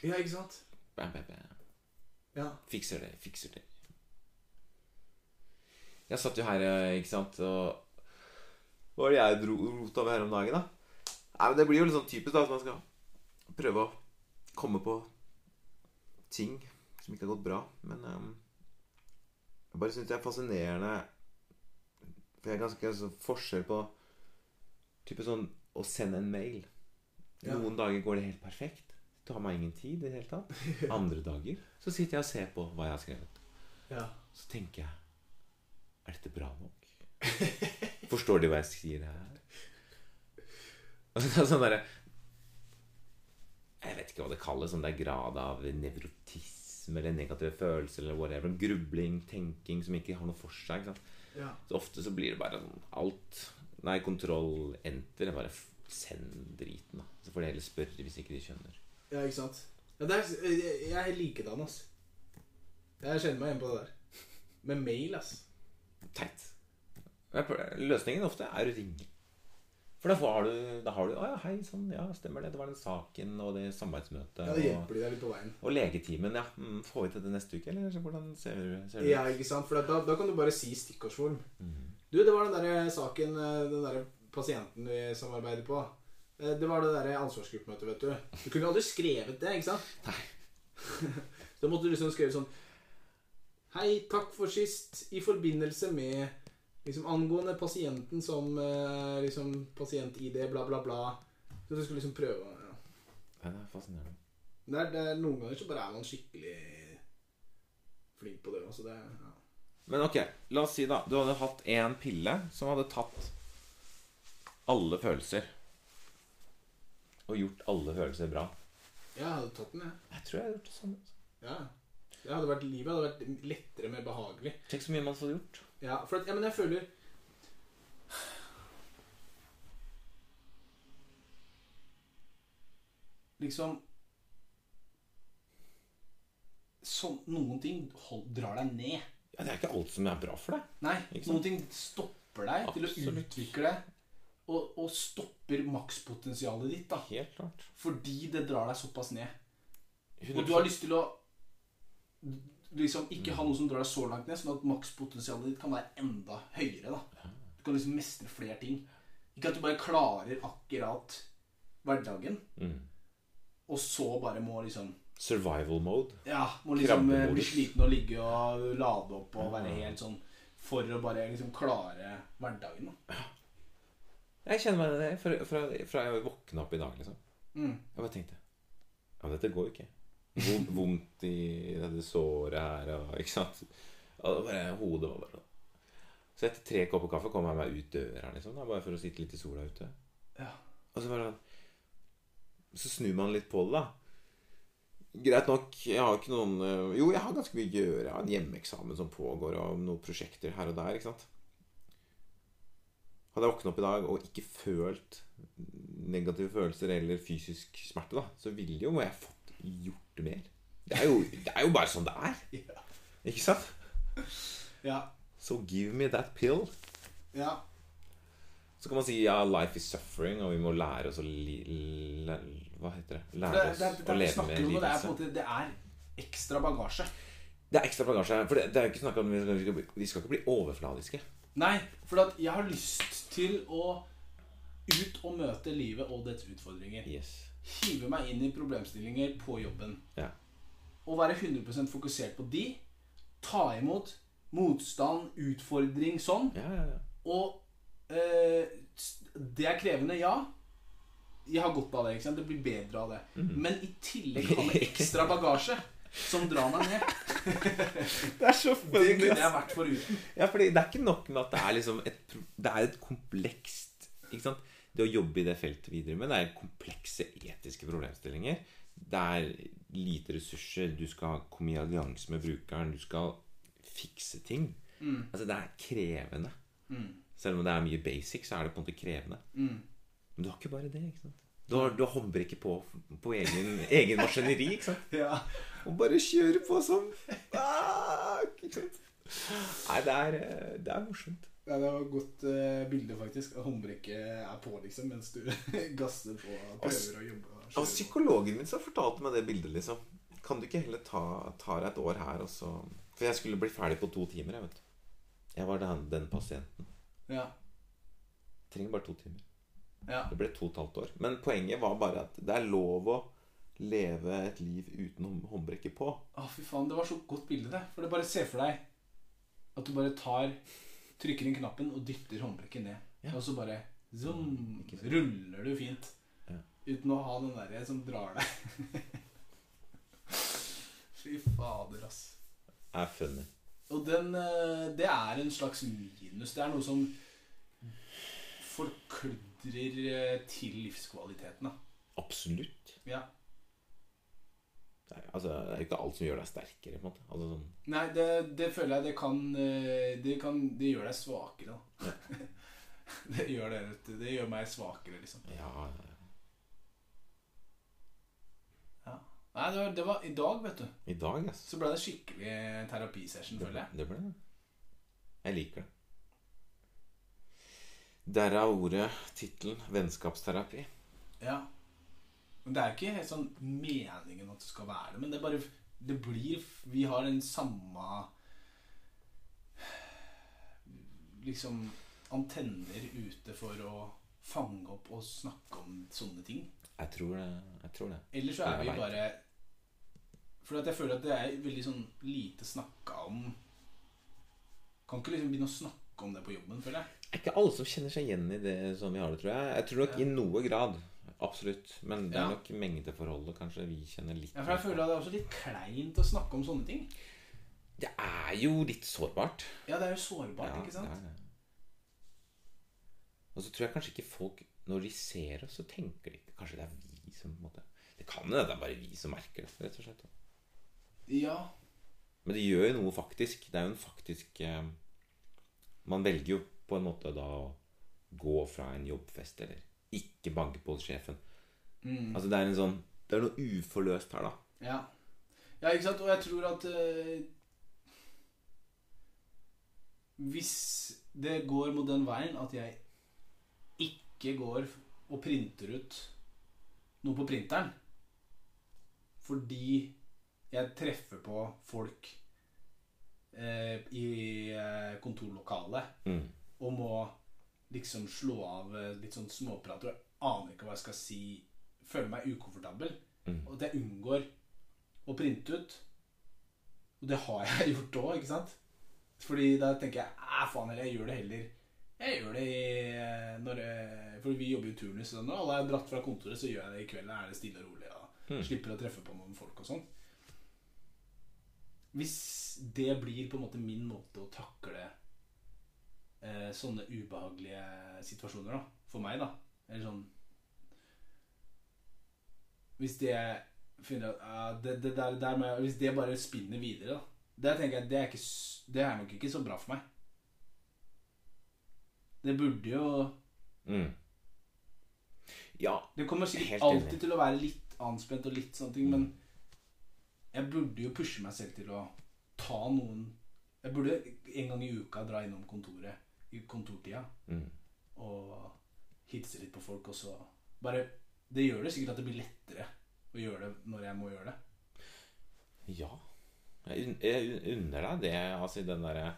ja, ikke sant? Bam, bam, bam. Ja. Fikser det, fikser det. Jeg satt jo her, eh, ikke sant, og Hva var det jeg dro rota med her om dagen, da? Nei, men Det blir jo litt sånn typisk da at man skal prøve å komme på ting som ikke har gått bra. Men um, jeg bare syns det er fascinerende For det er ganske altså, forskjell på type sånn å sende en mail. Ja. Noen dager går det helt perfekt. Det tar meg ingen tid i det hele tatt. Andre dager så sitter jeg og ser på hva jeg har skrevet. ja. Så tenker jeg Er dette bra nok? Forstår de hva jeg sier her? Og så sånn derre Jeg vet ikke hva det kalles, om det er grad av nevrotisme eller negative følelser eller whatever. Grubling, tenking som ikke har noe for seg. Ja. Så ofte så blir det bare sånn alt Nei, kontroll, enter. Bare send driten, da. Så får de heller spørre hvis ikke de skjønner. Ja, ikke sant? Ja, er, jeg, jeg er likedan, ass. Jeg kjenner meg igjen på det der. Med mail, ass. Teit. Løsningen ofte er å ringe. For da, har du, da har du Å ja, hei, sånn, ja, stemmer det. Det var den saken og det samarbeidsmøtet. Ja, det hjelper de deg litt på veien. og legetimen, ja. Mm, får vi til det neste uke, eller hvordan ser, ser du Ja, ikke sant? For da, da kan du bare si stikkordsform. Mm. Du, det var den der saken eh, Den der pasienten vi samarbeider på. Eh, Det var det der ansvarsgruppemøtet, vet du. Du kunne aldri skrevet det, ikke sant? Nei. da måtte du liksom skrive sånn Hei, takk for sist. I forbindelse med liksom angående pasienten som eh, liksom pasient-ID, bla, bla, bla. Så du skulle liksom prøve ja. Ja, det er fascinerende. det er, det er, Noen ganger så bare er man skikkelig flink på det. Altså det ja. Men ok, la oss si da Du hadde hatt en pille som hadde tatt alle følelser. Og gjort alle følelser bra. Ja, Jeg hadde tatt den, jeg. Jeg tror jeg hadde gjort det samme. Ja. Det hadde vært, livet hadde vært lettere, mer behagelig. Tenk så mye man hadde gjort. Ja, for at, ja, men jeg føler Liksom Sånn Noen ting hold, drar deg ned. Ja, Det er ikke alt som er bra for deg. Nei, noen ting stopper deg til å utvikle deg. Og, og stopper makspotensialet ditt, da. Helt klart. Fordi det drar deg såpass ned. Og du har lyst til å liksom ikke ha noe som drar deg så langt ned, sånn at makspotensialet ditt kan være enda høyere. da Du kan liksom mestre flere ting. Ikke at du bare klarer akkurat hverdagen, mm. og så bare må liksom Survival mode. Ja, må liksom eh, bli sliten og ligge og lade opp og være helt sånn for å bare liksom klare hverdagen. da Jeg kjenner meg i det fra, fra, fra jeg våkna opp i dag, liksom. mm. Jeg bare tenkte Ja, dette går jo ikke. Vondt i dette såret her og Ikke sant? Og det bare, hodet var bare Så etter tre kopper kaffe kom jeg meg ut døra, liksom. Da, bare for å sitte litt i sola ute. Ja. Og så bare Så snur man litt på det, da. Greit nok, jeg har ikke noen øh, Jo, jeg har ganske mye å gjøre. Jeg har en hjemmeeksamen som pågår, og noen prosjekter her og der. ikke sant? Hadde jeg våknet opp i dag og ikke følt negative følelser eller fysisk smerte, da, så ville jo jeg fått gjort mer. Det er jo, det er jo bare sånn det er. Ja. Ikke sant? ja. So give me that pill. Ja. Så kan man si ja, life is suffering, og vi må lære oss å li, læ- Hva heter det? Lære Lære det, oss det, å leve med det, lidelse. det er ekstra bagasje. Det er ekstra bagasje. For det, det er jo ikke snakk om vi skal, bli- Vi skal ikke bli overfladiske. Nei, for jeg har lyst til å ut og møte livet og dets utfordringer. Yes. Hive meg inn i problemstillinger på jobben. Ja. Og være 100% fokusert på de. Ta imot motstand, utfordring, sånn. Ja, ja, ja. Og eh, det er krevende, ja. Jeg har godt av det. ikke sant? Det blir bedre av det. Mm. Men i tillegg med ekstra bagasje. som drar meg ned. Det er så Det kunne jeg vært foruten. Ja, fordi det er ikke nok med at det er liksom et, det er et komplekst ikke sant? Det å jobbe i det feltet videre med, det er komplekse etiske problemstillinger. Det er lite ressurser. Du skal komme i allianse med brukeren. Du skal fikse ting. Mm. Altså, det er krevende. Mm. Selv om det er mye basic, så er det på en måte krevende. Mm. Men du har ikke bare det. ikke sant? Du har, du har håndbrekket på på egen, egen maskineri. ikke sant? Ja. Og bare kjøre på som ah, ikke sant? Nei, det er, eh, det er morsomt. Ja, det var et godt uh, bilde, faktisk. At håndbrekket er på, liksom, mens du gasser på og prøver å jobbe. og psykologen min som fortalte meg det bildet, liksom. Kan du ikke heller ta, ta deg et år her, og så For jeg skulle bli ferdig på to timer, jeg, vet du. Jeg var den, den pasienten. Ja. Trenger bare to timer. ja. Det ble to og et halvt år. Men poenget var bare at det er lov å leve et liv uten håndbrekket på. Å, fy faen. Det var så godt bilde, det. For det bare ser for deg at du bare tar Trykker inn knappen og dytter håndbrekket ned. Ja. Og så bare zoom, sant. ruller du fint. Ja. Uten å ha den derre som drar deg. Fy fader, ass. Det er funny. Og den eh, Det er en slags minus. Det er noe som forkludrer eh, til livskvaliteten, da. Absolutt. Ja. Altså, det er ikke alt som gjør deg sterkere. på en måte altså, sånn, Nei, det, det føler jeg det kan eh, Det, kan, det gjør deg svakere, da. det gjør det. Det gjør meg svakere, liksom. ja, Ja. Nei, det var, det var i dag, vet du. I dag, yes. Så ble det skikkelig terapisession, føler jeg. det ble det. Jeg liker det. Derav ordet, tittelen 'vennskapsterapi'. Ja. Men det er ikke helt sånn meningen at det skal være det, men det er bare Det blir Vi har den samme Liksom antenner ute for å fange opp og snakke om sånne ting. Jeg tror det. Jeg tror det. Eller så er vi bare For jeg føler at det er veldig sånn lite snakka om Kan ikke liksom begynne å snakke om det på jobben, føler jeg. Det er ikke alle som kjenner seg igjen i det som vi har det, tror jeg. Jeg tror nok i noe grad. Absolutt. Men det er Ja. nok mengdeforholdet kanskje vi kjenner litt Ja, for jeg føler at det er også litt kleint å snakke om sånne ting. Det er jo litt sårbart. Ja, det er jo sårbart, ikke sant? det er det. Og så tror jeg kanskje ikke folk Når de ser oss, så tenker de ikke Kanskje det er vi som på en måte Det kan hende det er bare vi som merker det, rett og slett. Ja. Men det gjør jo noe faktisk. Det er jo en faktisk eh, Man velger jo på en måte da å gå fra en jobbfest eller ikke banke på hos sjefen. Mm. Altså det er en sånn Det er noe uforløst her, da. Ja. ja, ikke sant? Og jeg tror at eh, Hvis det går mot den veien at jeg ikke går og printer ut noe på printeren fordi jeg treffer på folk eh, i eh, kontorlokalet Mm. og må liksom slå av eh, litt sånn småprat og jeg aner ikke hva jeg skal si, føler meg ukomfortabel, Mm. og at jeg unngår å printe ut. Og det har jeg gjort òg, ikke sant? Fordi da tenker jeg Æ, faen heller, jeg gjør det heller Jeg gjør det i eh, når jeg, For vi jobber jo turnus. og når alle er dratt fra kontoret, så gjør jeg det i kveld. Da er det stille og rolig. Og Mm. Slipper å treffe på noen folk og sånn. Hvis det blir på en måte min måte å takle eh, sånne ubehagelige situasjoner, da, for meg, da. Eller sånn Hvis det finner at ja, det, det der, der med, Hvis det bare spinner videre, da. Det tenker jeg det er, ikke, det er nok ikke så bra for meg. Det burde jo Mm. Ja, Det kommer sikkert alltid til å være litt anspent og litt sånne ting, men jeg burde jo pushe meg selv til å ta noen Jeg burde en gang i uka dra innom kontoret i kontortida mm. og hilse litt på folk, og så bare Det gjør det sikkert at det blir lettere å gjøre det når jeg må gjøre det. Ja. Jeg, jeg unner deg det, altså den derre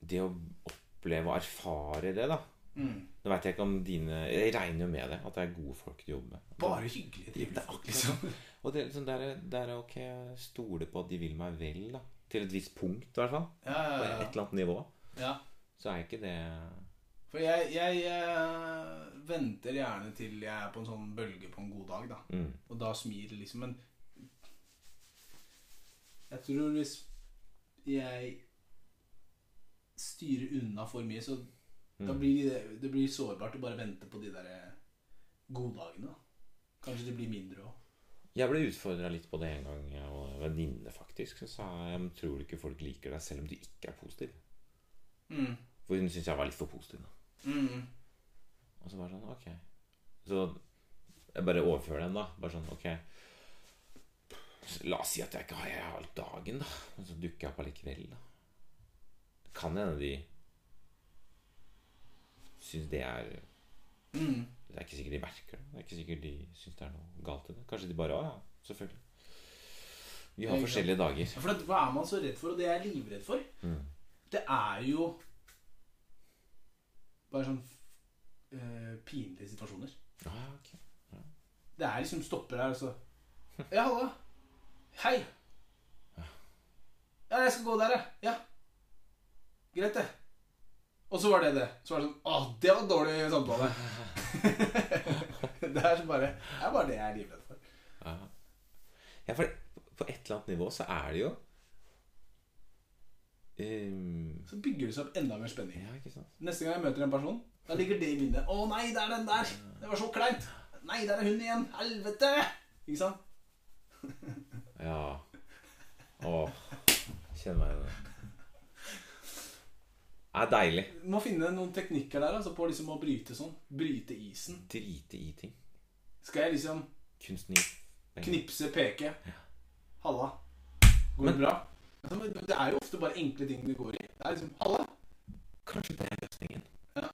Det å oppleve og erfare det, da. Mm. Nå vet jeg ikke om dine Jeg regner jo med det, at det er gode folk du jobber med. Bare hyggelige, Det trivelige folk. akkurat sånn. Og det er liksom der, der ok, jeg stoler på at de vil meg vel, da. Til et visst punkt, i hvert fall. Ja, På ja, et eller annet nivå. ja. Så er ikke det For jeg, jeg, eh, venter gjerne til jeg er på en sånn bølge på en god dag, da. mm. Og da smiler liksom Men Jeg tror hvis jeg styrer unna for mye, så da Mm. blir det, det blir sårbart å bare vente på de der goddagene. Kanskje det blir mindre òg. Jeg ble utfordra litt på det en gang av en venninne, faktisk. Så sa jeg tror du ikke folk liker deg selv om du ikke er positiv. Mm. For hun syntes jeg var litt for positiv. Mm. Og så var det sånn Ok. Så jeg bare overfører den, da. Bare sånn Ok. La oss si at jeg ikke har jeg har dagen, da. Men så dukker jeg opp allikevel, da. Det kan hende de syns det er Mm. Det er ikke sikkert de merker det. Det er ikke sikkert de syns det er noe galt i det. Kanskje de bare Å ja, selvfølgelig. Vi har forskjellige dager. For hva er man så redd for? Og det jeg er livredd for, Mm. det er jo bare sånn uh, pinlige situasjoner. Ja, ja. Det er liksom stopper her, og så Ja, halla. Hei. Ja, jeg skal gå der, jeg. Ja. Greit, det. Og så var det det. Så var det sånn Å, det var dårlig samtale. det er så bare Det er bare det jeg er livredd for. Ja. ja, for på et eller annet nivå så er det jo ehm, Så bygger det seg opp enda mer spenning. Ja, ikke sant? Neste gang jeg møter en person, da ligger det i minnet. Å nei, det er den der! Det var så kleint! Nei, der er hun igjen! Helvete! Ikke sant? Ja. Åh, kjenner meg igjen i det. Det er deilig. Du må finne noen teknikker der altså, på liksom å bryte sånn. Bryte isen. Drite i ting. Skal jeg liksom Kunsten gir knipse, peke? Halla. Går det bra? Det er jo ofte bare enkle ting det går i. Det er liksom Halla. Kanskje det er løsningen. Ja.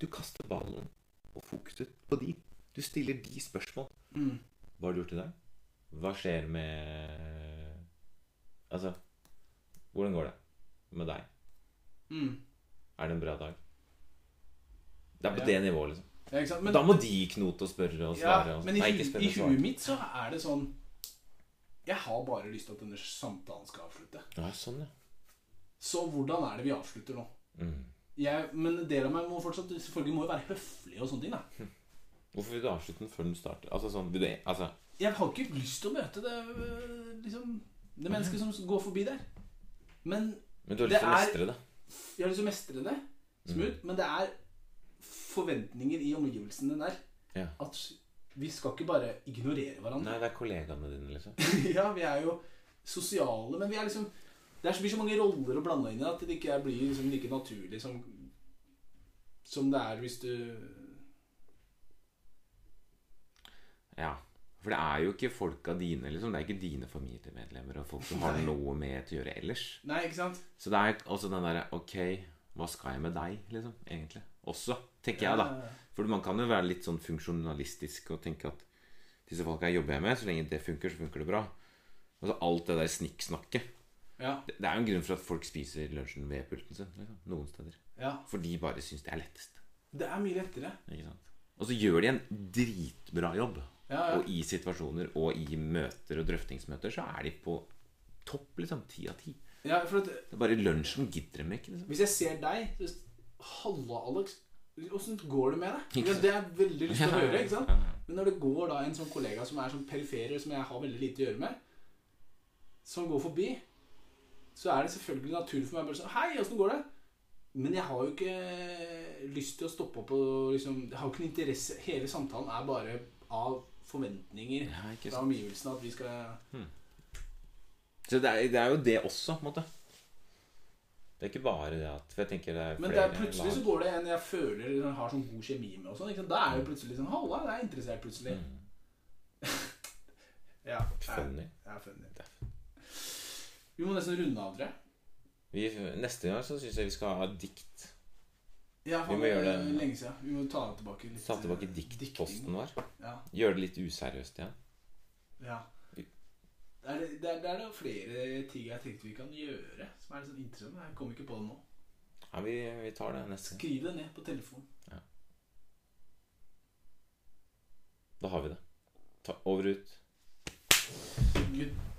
Du kaster ballen og fokuset på de. Du stiller de spørsmål. Mm. Hva har du gjort i dag? Hva skjer med Altså, hvordan går det med deg? Mm. Er det en bra dag? Det er på Ja. det nivået, liksom. Ja? Men, da må de knote og spørre og svare. ja, men i, i huet mitt så er det sånn Jeg har bare lyst til at denne samtalen skal avslutte. Ja, sånn, ja. Så hvordan er det vi avslutter nå? Mm. Jeg, men en del av meg må fortsatt selvfølgelig må jo være høflig og sånne ting. da Hvorfor vil du avslutte den før den starter? Altså sånn, du, altså, Jeg har ikke lyst til å møte det liksom, Det mennesket som går forbi der. Men men du har lyst til å mestre det? jeg har lyst til å mestre det smooth. Men det er forventninger i omgivelsene der. Ja. At vi skal ikke bare ignorere hverandre. Nei, det er kollegaene dine, liksom. ja, vi er jo sosiale, men vi er liksom Det er så, blir så mange roller å blande inn i at det ikke er- blir liksom like naturlig som Som det er hvis du Ja. For det er jo ikke folka dine, liksom. Det er ikke dine familiemedlemmer og folk som har noe med til å gjøre ellers. Nei, ikke sant? Så det er også den derre Ok, hva skal jeg med deg, liksom? Egentlig. Også, tenker jeg, da. For man kan jo være litt sånn funksjonalistisk og tenke at disse folka jeg jobber med, så lenge det funker, så funker det bra. Altså alt det der snikksnakket. Ja. Det det er jo en grunn for at folk spiser lunsjen ved pulten sin. Liksom, noen steder. ja. For de bare syns det er lettest. Det er mye lettere. Ikke sant? Og så gjør de en dritbra jobb. Ja, ja. Og i situasjoner og i møter og drøftingsmøter så er de på topp. liksom, Ti av ti. ja for at, Det er bare lunsjen gidder dem ikke. liksom hvis jeg ser deg så, Halla, Alex. Åssen går det med deg? Det er jeg veldig lyst til å høre. ikke sant? Men når det går da en sånn kollega som er sånn periferer, som jeg har veldig lite å gjøre med, som går forbi, så er det selvfølgelig naturlig for meg bare sånn Hei, åssen går det? Men jeg har jo ikke lyst til å stoppe opp og liksom Jeg har jo ikke noen interesse Hele samtalen er bare av forventninger Ja, fra omgivelsene at vi skal Så det er, det er jo det også, på en måte. Det er ikke bare det at For jeg tenker det er Men det er plutselig så går det en jeg føler liksom, har sånn god kjemi med. og sånn? Da er jo plutselig sånn Halla, jeg er interessert plutselig. mm. Ja, Funny. Ja, funny. Vi må nesten runde av, tror jeg. Vi, neste gang så syns jeg vi skal ha dikt. Ja, Vi må gjøre det det- lenge siden. Vi må ta tilbake litt Ta tilbake eh, diktposten vår. Ja. Gjøre det litt useriøst igjen. ja. Det er, det, er, det er da flere ting jeg tenkte vi kan gjøre som er litt sånn interessant. Jeg kommer ikke på det nå. Ja, vi, vi tar det neste. Skriv det ned på telefon. Da har vi det. Ta, over ut. Good.